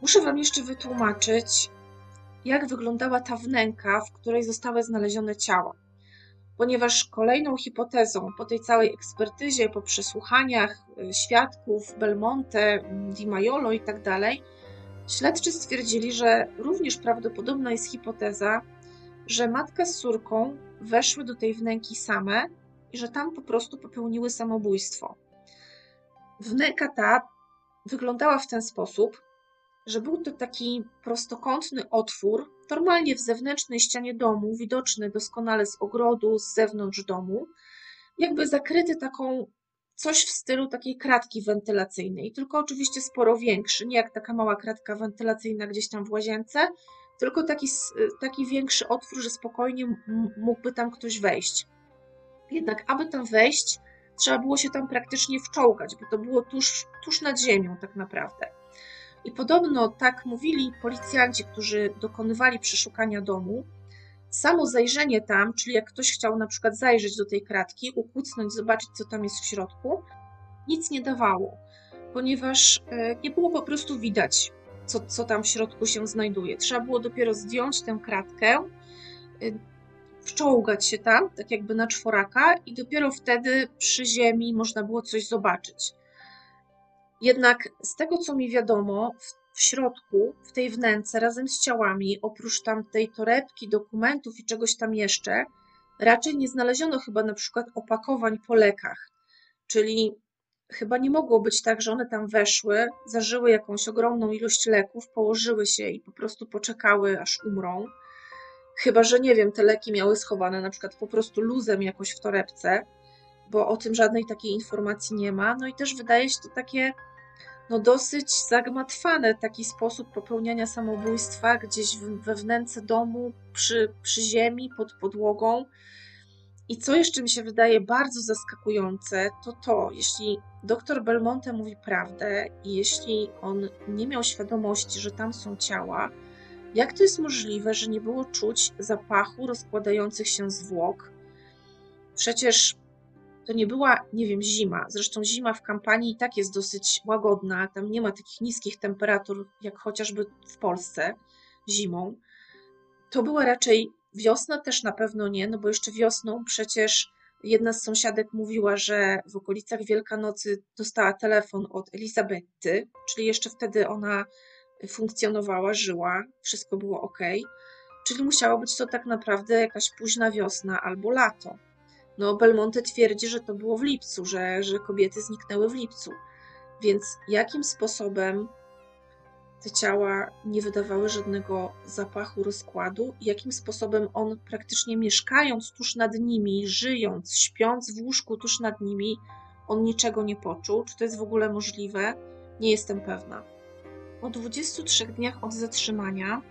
Muszę Wam jeszcze wytłumaczyć, jak wyglądała ta wnęka, w której zostały znalezione ciała. Ponieważ kolejną hipotezą po tej całej ekspertyzie, po przesłuchaniach y, świadków Belmonte, Di Maiolo i tak dalej, śledczy stwierdzili, że również prawdopodobna jest hipoteza, że matka z córką weszły do tej wnęki same i że tam po prostu popełniły samobójstwo. Wnęka ta wyglądała w ten sposób, że był to taki prostokątny otwór, normalnie w zewnętrznej ścianie domu, widoczny doskonale z ogrodu, z zewnątrz domu, jakby zakryty taką coś w stylu takiej kratki wentylacyjnej, tylko oczywiście sporo większy, nie jak taka mała kratka wentylacyjna gdzieś tam w łazience, tylko taki, taki większy otwór, że spokojnie mógłby tam ktoś wejść. Jednak, aby tam wejść, trzeba było się tam praktycznie wczołgać, bo to było tuż, tuż nad ziemią, tak naprawdę. I podobno tak mówili policjanci, którzy dokonywali przeszukania domu. Samo zajrzenie tam, czyli jak ktoś chciał na przykład zajrzeć do tej kratki, ukucnąć, zobaczyć, co tam jest w środku, nic nie dawało, ponieważ e, nie było po prostu widać, co, co tam w środku się znajduje. Trzeba było dopiero zdjąć tę kratkę, e, wczołgać się tam, tak jakby na czworaka, i dopiero wtedy przy ziemi można było coś zobaczyć. Jednak z tego, co mi wiadomo, w, środku, w tej wnęce, razem z ciałami, oprócz tam tej torebki, dokumentów i czegoś tam jeszcze, raczej nie znaleziono chyba na przykład opakowań po lekach. Czyli chyba nie mogło być tak, że one tam weszły, zażyły jakąś ogromną ilość leków, położyły się i po prostu poczekały, aż umrą. Chyba, że nie wiem, te leki miały schowane na przykład po prostu luzem jakoś w torebce, bo o tym żadnej takiej informacji nie ma. No i też wydaje się to takie no dosyć zagmatwane taki sposób popełniania samobójstwa gdzieś we wnęce domu, przy, przy ziemi, pod podłogą. I co jeszcze mi się wydaje bardzo zaskakujące, to to, jeśli dr Belmonte mówi prawdę i jeśli on nie miał świadomości, że tam są ciała, jak to jest możliwe, że nie było czuć zapachu rozkładających się zwłok? Przecież to nie była, nie wiem, zima. Zresztą zima w kampanii i tak jest dosyć łagodna. Tam nie ma takich niskich temperatur, jak chociażby w Polsce zimą. To była raczej wiosna, też na pewno nie, no bo jeszcze wiosną przecież jedna z sąsiadek mówiła, że w okolicach Wielkanocy dostała telefon od Elizabety, czyli jeszcze wtedy ona funkcjonowała, żyła, wszystko było ok. Czyli musiało być to tak naprawdę jakaś późna wiosna albo lato. No, Belmonte twierdzi, że to było w lipcu, że, że kobiety zniknęły w lipcu. Więc jakim sposobem te ciała nie wydawały żadnego zapachu rozkładu? Jakim sposobem on praktycznie mieszkając tuż nad nimi, żyjąc, śpiąc w łóżku tuż nad nimi, on niczego nie poczuł? Czy to jest w ogóle możliwe? Nie jestem pewna. Po 23 dniach od zatrzymania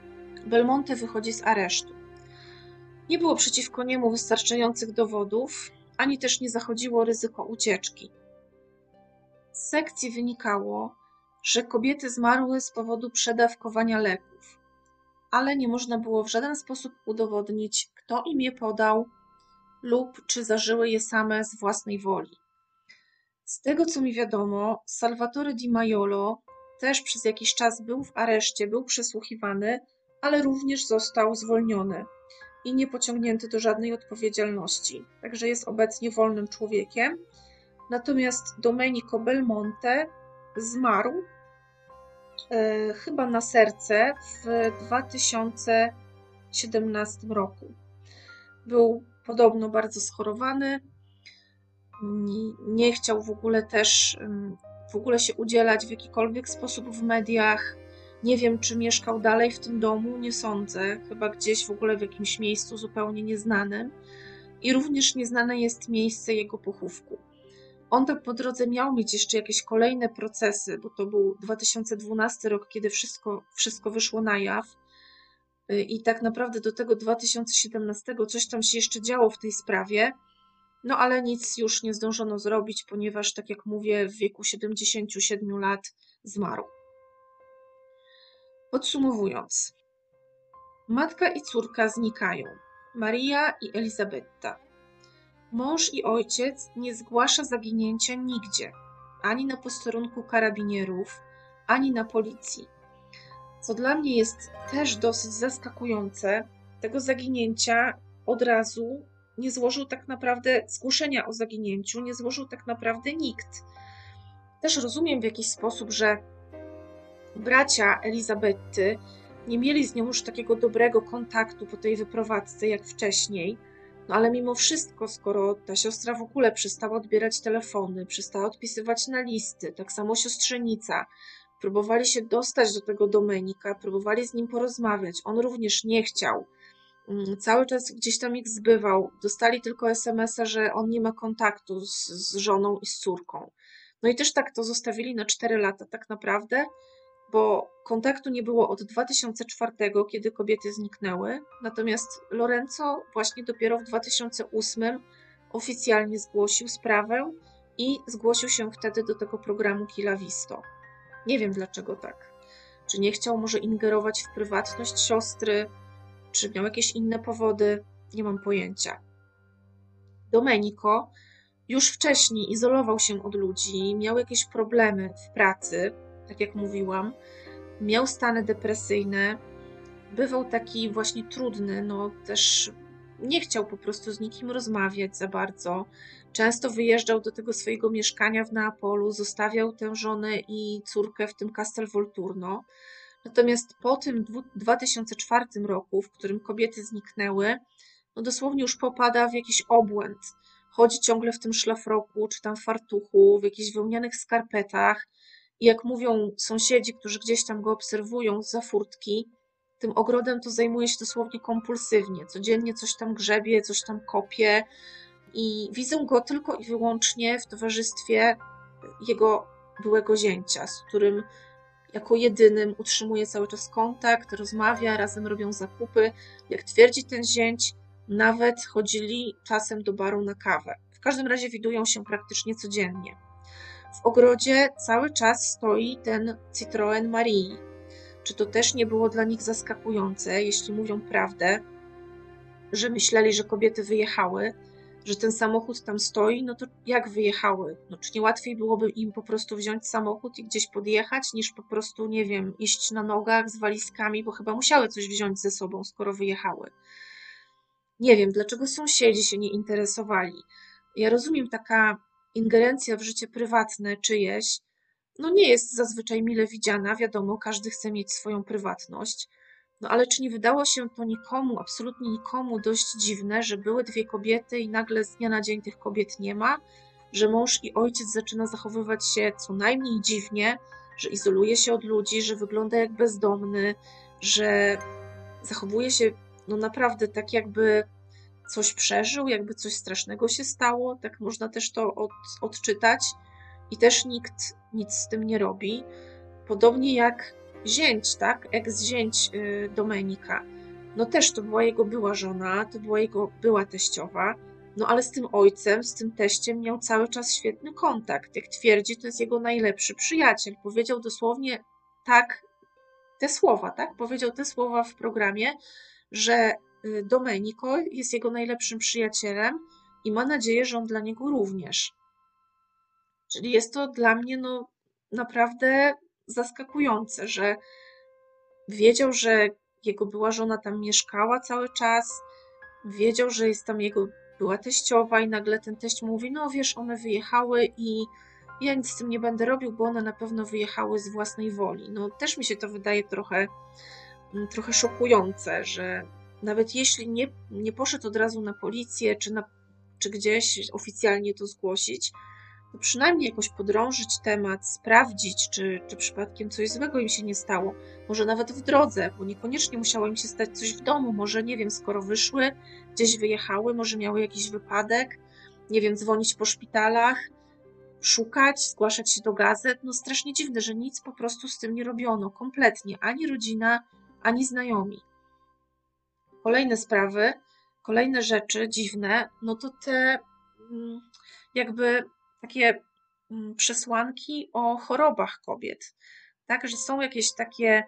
Belmonte wychodzi z aresztu. Nie było przeciwko niemu wystarczających dowodów, ani też nie zachodziło ryzyko ucieczki. Z sekcji wynikało, że kobiety zmarły z powodu przedawkowania leków, ale nie można było w żaden sposób udowodnić, kto im je podał lub czy zażyły je same z własnej woli. Z tego co mi wiadomo, Salvatore Di Maiolo też przez jakiś czas był w areszcie, był przesłuchiwany, ale również został zwolniony i nie pociągnięty do żadnej odpowiedzialności. Także jest obecnie wolnym człowiekiem. Natomiast Domenico Belmonte zmarł e, chyba na serce w 2017 roku. Był podobno bardzo schorowany. Nie, nie chciał w ogóle też w ogóle się udzielać w jakikolwiek sposób w mediach nie wiem, czy mieszkał dalej w tym domu, nie sądzę, chyba gdzieś w ogóle w jakimś miejscu zupełnie nieznanym. I również nieznane jest miejsce jego pochówku. On tam po drodze miał mieć jeszcze jakieś kolejne procesy, bo to był 2012 rok, kiedy wszystko, wszystko wyszło na jaw. I tak naprawdę do tego 2017 coś tam się jeszcze działo w tej sprawie. No ale nic już nie zdążono zrobić, ponieważ, tak jak mówię, w wieku 77 lat zmarł. Podsumowując, matka i córka znikają. Maria i Elizabetta. Mąż i ojciec nie zgłasza zaginięcia nigdzie, ani na posterunku karabinierów, ani na policji. Co dla mnie jest też dosyć zaskakujące, tego zaginięcia od razu nie złożył tak naprawdę zgłoszenia o zaginięciu, nie złożył tak naprawdę nikt. Też rozumiem w jakiś sposób, że bracia Elizabety nie mieli z nią już takiego dobrego kontaktu po tej wyprowadzce jak wcześniej, No ale mimo wszystko, skoro ta siostra w ogóle przestała odbierać telefony, przestała odpisywać na listy, tak samo siostrzenica, próbowali się dostać do tego Domenika, próbowali z nim porozmawiać, on również nie chciał. Mm, cały czas gdzieś tam ich zbywał. Dostali tylko SMS-a, że on nie ma kontaktu z, z żoną i z córką. No i też tak to zostawili na 4 lata, tak naprawdę, bo kontaktu nie było od 2004, kiedy kobiety zniknęły. Natomiast Lorenzo właśnie dopiero w 2008 oficjalnie zgłosił sprawę i zgłosił się wtedy do tego programu Kila Visto. Nie wiem dlaczego tak. Czy nie chciał może ingerować w prywatność siostry, czy miał jakieś inne powody, nie mam pojęcia. Domenico już wcześniej izolował się od ludzi, miał jakieś problemy w pracy, tak jak mówiłam, miał stany depresyjne, bywał taki właśnie trudny, no też nie chciał po prostu z nikim rozmawiać za bardzo. Często wyjeżdżał do tego swojego mieszkania w Neapolu, zostawiał tę żonę i córkę w tym Castel Volturno. Natomiast po tym 2004 roku, w którym kobiety zniknęły, no dosłownie już popada w jakiś obłęd. Chodzi ciągle w tym szlafroku, czy tam fartuchu, w jakichś wełnianych skarpetach. I jak mówią sąsiedzi, którzy gdzieś tam go obserwują za furtki, tym ogrodem to zajmuje się dosłownie kompulsywnie. Codziennie coś tam grzebie, coś tam kopie i widzę go tylko i wyłącznie w towarzystwie jego byłego zięcia, z którym jako jedynym utrzymuje cały czas kontakt, rozmawia, razem robią zakupy. Jak twierdzi ten zięć, nawet chodzili czasem do baru na kawę. W każdym razie widują się praktycznie codziennie. W ogrodzie cały czas stoi ten Citroen Marii. Czy to też nie było dla nich zaskakujące, jeśli mówią prawdę, że myśleli, że kobiety wyjechały, że ten samochód tam stoi, no to jak wyjechały? No, czy nie łatwiej byłoby im po prostu wziąć samochód i gdzieś podjechać, niż po prostu, nie wiem, iść na nogach z walizkami, bo chyba musiały coś wziąć ze sobą, skoro wyjechały. Nie wiem, dlaczego sąsiedzi się nie interesowali. Ja rozumiem, taka ingerencja w życie prywatne czyjeś, no nie jest zazwyczaj mile widziana, wiadomo, każdy chce mieć swoją prywatność, no ale czy nie wydało się to nikomu, absolutnie nikomu dość dziwne, że były dwie kobiety i nagle z dnia na dzień tych kobiet nie ma, że mąż i ojciec zaczyna zachowywać się co najmniej dziwnie, że izoluje się od ludzi, że wygląda jak bezdomny, że zachowuje się no naprawdę tak jakby coś przeżył, jakby coś strasznego się stało, tak można też to od, odczytać i też nikt nic z tym nie robi. Podobnie jak zięć, tak, ex-zięć y, Domenika, no też to była jego była żona, to była jego była teściowa, no ale z tym ojcem, z tym teściem miał cały czas świetny kontakt. Jak twierdzi, to jest jego najlepszy przyjaciel. Powiedział dosłownie tak te słowa, tak? Powiedział te słowa w programie, że Domenico jest jego najlepszym przyjacielem i ma nadzieję, że on dla niego również. Czyli jest to dla mnie no, naprawdę zaskakujące, że wiedział, że jego była żona tam mieszkała cały czas, wiedział, że jest tam jego była teściowa i nagle ten teść mówi, no wiesz, one wyjechały i ja nic z tym nie będę robił, bo one na pewno wyjechały z własnej woli. No też mi się to wydaje trochę, mm, trochę szokujące, że nawet jeśli nie, nie poszedł od razu na policję, czy, na, czy gdzieś oficjalnie to zgłosić, to przynajmniej jakoś podrążyć temat, sprawdzić, czy, czy przypadkiem coś złego im się nie stało. Może nawet w drodze, bo niekoniecznie musiało im się stać coś w domu. Może, nie wiem, skoro wyszły, gdzieś wyjechały, może miały jakiś wypadek, nie wiem, dzwonić po szpitalach, szukać, zgłaszać się do gazet. No strasznie dziwne, że nic po prostu z tym nie robiono, kompletnie. Ani rodzina, ani znajomi. Kolejne sprawy, kolejne rzeczy dziwne, no to te mm, jakby takie mm, przesłanki o chorobach kobiet. Tak, że są jakieś takie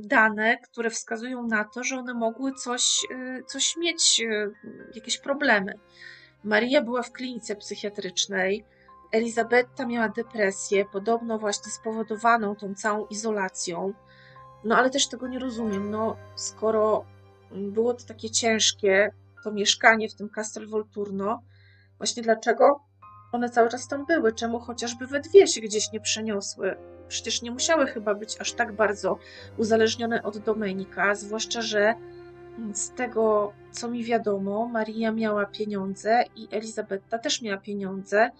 dane, które wskazują na to, że one mogły coś, y, coś mieć, y, jakieś problemy. Maria była w klinice psychiatrycznej, Elizabetta miała depresję, podobno właśnie spowodowaną tą całą izolacją. No ale też tego nie rozumiem. No, skoro było to takie ciężkie, to mieszkanie w tym Castel Volturno, właśnie dlaczego one cały czas tam były? Czemu chociażby we dwie się gdzieś nie przeniosły? Przecież nie musiały chyba być aż tak bardzo uzależnione od Domenika, zwłaszcza, że z tego, co mi wiadomo, Maria miała pieniądze i Elizabeta też miała pieniądze,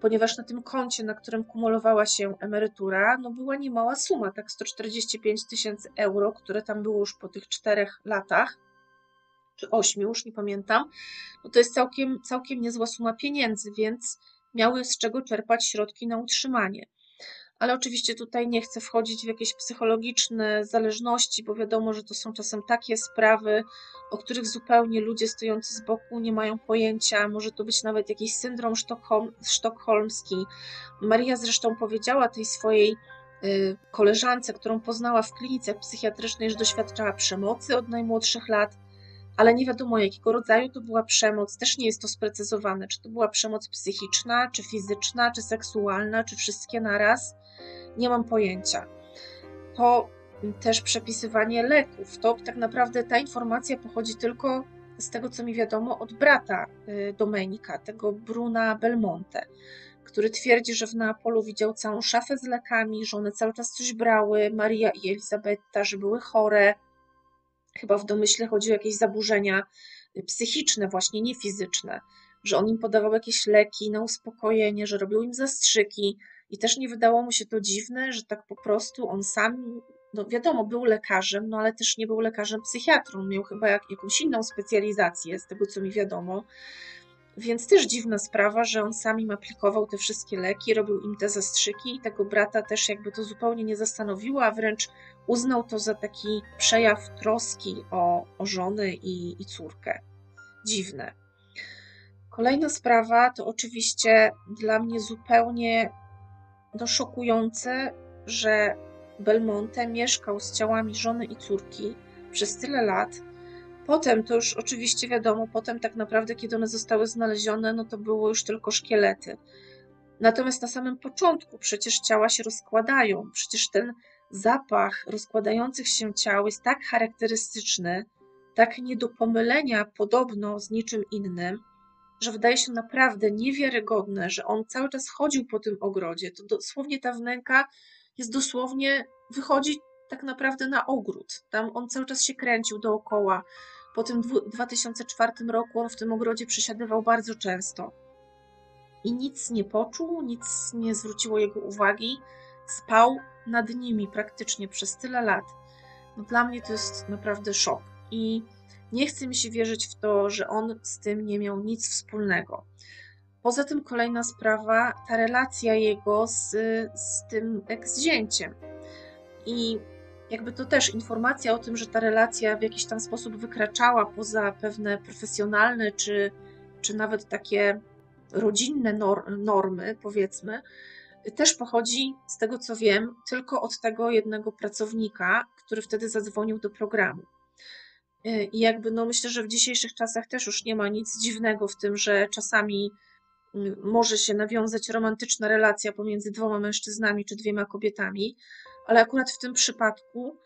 ponieważ na tym koncie, na którym kumulowała się emerytura, no była niemała suma, tak 145 tysięcy euro, które tam było już po tych czterech latach, czy ośmiu, już nie pamiętam. No to jest całkiem, całkiem niezła suma pieniędzy, więc miały z czego czerpać środki na utrzymanie ale oczywiście tutaj nie chcę wchodzić w jakieś psychologiczne zależności, bo wiadomo, że to są czasem takie sprawy, o których zupełnie ludzie stojący z boku nie mają pojęcia. Może to być nawet jakiś syndrom sztokholm, sztokholmski. Maria zresztą powiedziała tej swojej y, koleżance, którą poznała w klinice psychiatrycznej, że doświadczała przemocy od najmłodszych lat, ale nie wiadomo jakiego rodzaju to była przemoc, też nie jest to sprecyzowane, czy to była przemoc psychiczna, czy fizyczna, czy seksualna, czy wszystkie naraz nie mam pojęcia. To też przepisywanie leków. To tak naprawdę ta informacja pochodzi tylko z tego, co mi wiadomo, od brata y, Domenika, tego Bruna Belmonte, który twierdzi, że w Neapolu widział całą szafę z lekami, że one cały czas coś brały, Maria i Elizabeta, że były chore. Chyba w domyśle chodzi o jakieś zaburzenia psychiczne, właśnie nie fizyczne, że on im podawał jakieś leki na uspokojenie, że robił im zastrzyki, i też nie wydało mu się to dziwne, że tak po prostu on sam, no wiadomo, był lekarzem, no ale też nie był lekarzem psychiatrą, miał chyba jak, jakąś inną specjalizację, z tego co mi wiadomo. Więc też dziwna sprawa, że on sam im aplikował te wszystkie leki, robił im te zastrzyki i tego brata też jakby to zupełnie nie zastanowiło, a wręcz uznał to za taki przejaw troski o, o żony i, i córkę. Dziwne. Kolejna sprawa to oczywiście dla mnie zupełnie to szokujące, że Belmonte mieszkał z ciałami żony i córki przez tyle lat. Potem to już oczywiście wiadomo, potem tak naprawdę, kiedy one zostały znalezione, no to było już tylko szkielety. Natomiast na samym początku przecież ciała się rozkładają, przecież ten zapach rozkładających się ciał jest tak charakterystyczny, tak nie do pomylenia podobno z niczym innym, że wydaje się naprawdę niewiarygodne, że on cały czas chodził po tym ogrodzie. To dosłownie ta wnęka jest dosłownie, wychodzi tak naprawdę na ogród. Tam on cały czas się kręcił dookoła. Po tym 2004 roku on w tym ogrodzie przesiadywał bardzo często. I nic nie poczuł, nic nie zwróciło jego uwagi. Spał nad nimi praktycznie przez tyle lat. No dla mnie to jest naprawdę szok. I nie chce mi się wierzyć w to, że on z tym nie miał nic wspólnego. Poza tym kolejna sprawa, ta relacja jego z, z tym ex-zięciem. I jakby to też informacja o tym, że ta relacja w jakiś tam sposób wykraczała poza pewne profesjonalne czy, czy nawet takie rodzinne normy, powiedzmy, też pochodzi, z tego co wiem, tylko od tego jednego pracownika, który wtedy zadzwonił do programu. E, I jakby no myślę, że w dzisiejszych czasach też już nie ma nic dziwnego w tym, że czasami mm, może się nawiązać romantyczna relacja pomiędzy dwoma mężczyznami czy dwiema kobietami, ale akurat w tym przypadku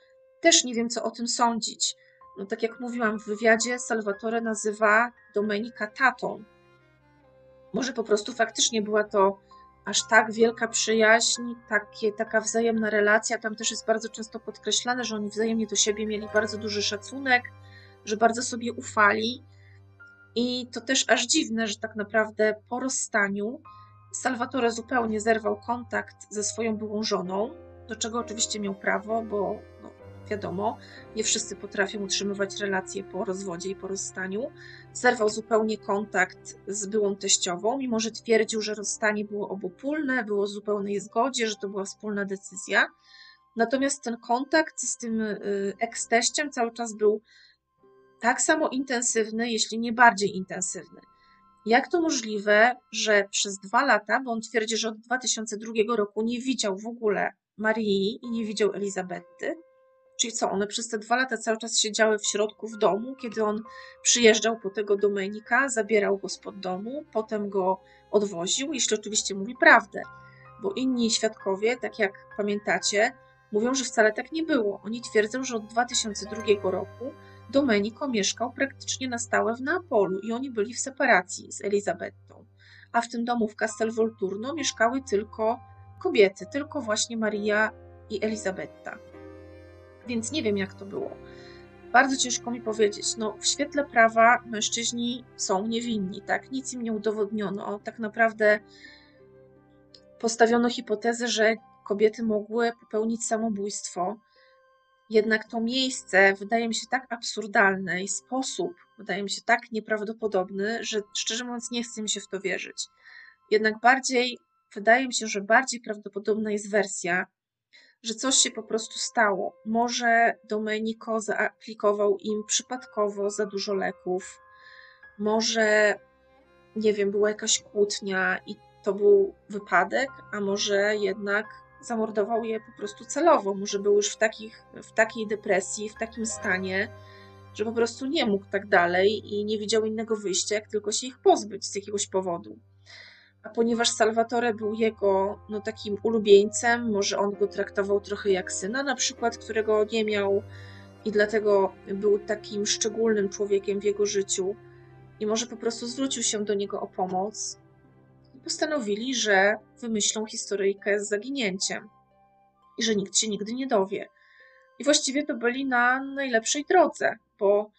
też nie wiem, co o tym sądzić. No, tak jak mówiłam w wywiadzie, Salvatore nazywa Domenika tatą. Może po prostu faktycznie była to aż tak wielka przyjaźń, takie, taka wzajemna relacja. Tam też jest bardzo często podkreślane, że oni wzajemnie do siebie mieli bardzo duży szacunek, że bardzo sobie ufali. I to też aż dziwne, że tak naprawdę po rozstaniu Salvatore zupełnie zerwał kontakt ze swoją byłą żoną, do czego oczywiście miał prawo, bo no, wiadomo, nie wszyscy potrafią utrzymywać relacje po rozwodzie i po rozstaniu. Zerwał zupełnie kontakt z byłą teściową, mimo że twierdził, że rozstanie było obopólne, było w zupełnej zgodzie, że to była wspólna decyzja. Natomiast ten kontakt z tym y, eks-teściem cały czas był tak samo intensywny, jeśli nie bardziej intensywny. Jak to możliwe, że przez dwa lata, bo on twierdzi, że od 2002 roku nie widział w ogóle Marii i nie widział Elizabety, czyli co, one przez te dwa lata cały czas siedziały w środku w domu, kiedy on przyjeżdżał po tego Domenika, zabierał go spod domu, potem go odwoził, jeśli oczywiście mówi prawdę, bo inni świadkowie, tak jak pamiętacie, mówią, że wcale tak nie było. Oni twierdzą, że od 2002 roku Domenico mieszkał praktycznie na stałe w Neapolu i oni byli w separacji z Elizabetą. A w tym domu w Castel Volturno mieszkały tylko kobiety, tylko właśnie Maria i Elizabetta. Więc nie wiem, jak to było. bardzo ciężko mi powiedzieć. No, w świetle prawa mężczyźni są niewinni, tak? Nic im nie udowodniono. Tak naprawdę postawiono hipotezę, że kobiety mogły popełnić samobójstwo. Jednak to miejsce wydaje mi się tak absurdalne i sposób wydaje mi się tak nieprawdopodobny, że szczerze mówiąc nie chce mi się w to wierzyć. Jednak bardziej, wydaje mi się, że bardziej prawdopodobna jest wersja, że coś się po prostu stało. Może Domenico zaaplikował im przypadkowo za dużo leków, może, nie wiem, była jakaś kłótnia i to był wypadek, a może jednak zamordował je po prostu celowo. Może był już w, takich, w takiej depresji, w takim stanie, że po prostu nie mógł tak dalej i nie widział innego wyjścia, jak tylko się ich pozbyć z jakiegoś powodu. A ponieważ Salvatore był jego no, takim ulubieńcem, może on go traktował trochę jak syna, na przykład, którego nie miał i dlatego był takim szczególnym człowiekiem w jego życiu, i może po prostu zwrócił się do niego o pomoc, postanowili, że wymyślą historyjkę z zaginięciem i że nikt się nigdy nie dowie. I właściwie to byli na najlepszej drodze, bo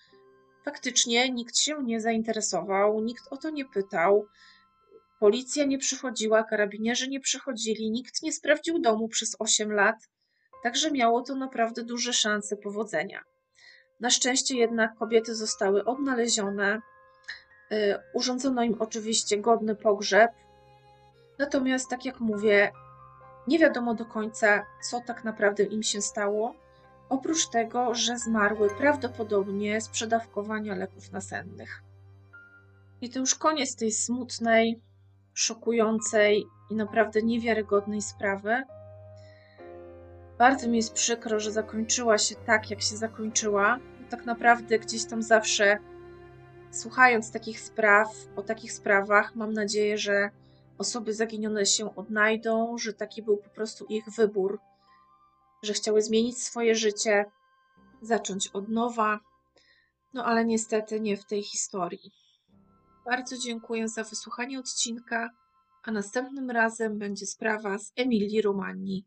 faktycznie nikt się nie zainteresował, nikt o to nie pytał. Policja nie przychodziła, karabinierzy nie przychodzili, nikt nie sprawdził domu przez 8 lat, także miało to naprawdę duże szanse powodzenia. Na szczęście jednak kobiety zostały odnalezione. Y, urządzono im oczywiście godny pogrzeb, natomiast, tak jak mówię, nie wiadomo do końca, co tak naprawdę im się stało, oprócz tego, że zmarły prawdopodobnie z przedawkowania leków nasennych. I to już koniec tej smutnej, szokującej i naprawdę niewiarygodnej sprawy. Bardzo mi jest przykro, że zakończyła się tak, jak się zakończyła. Tak naprawdę gdzieś tam zawsze, słuchając takich spraw, o takich sprawach, mam nadzieję, że osoby zaginione się odnajdą, że taki był po prostu ich wybór, że chciały zmienić swoje życie, zacząć od nowa. No ale niestety nie w tej historii. Bardzo dziękuję za wysłuchanie odcinka, a następnym razem będzie sprawa z Emilii Romani.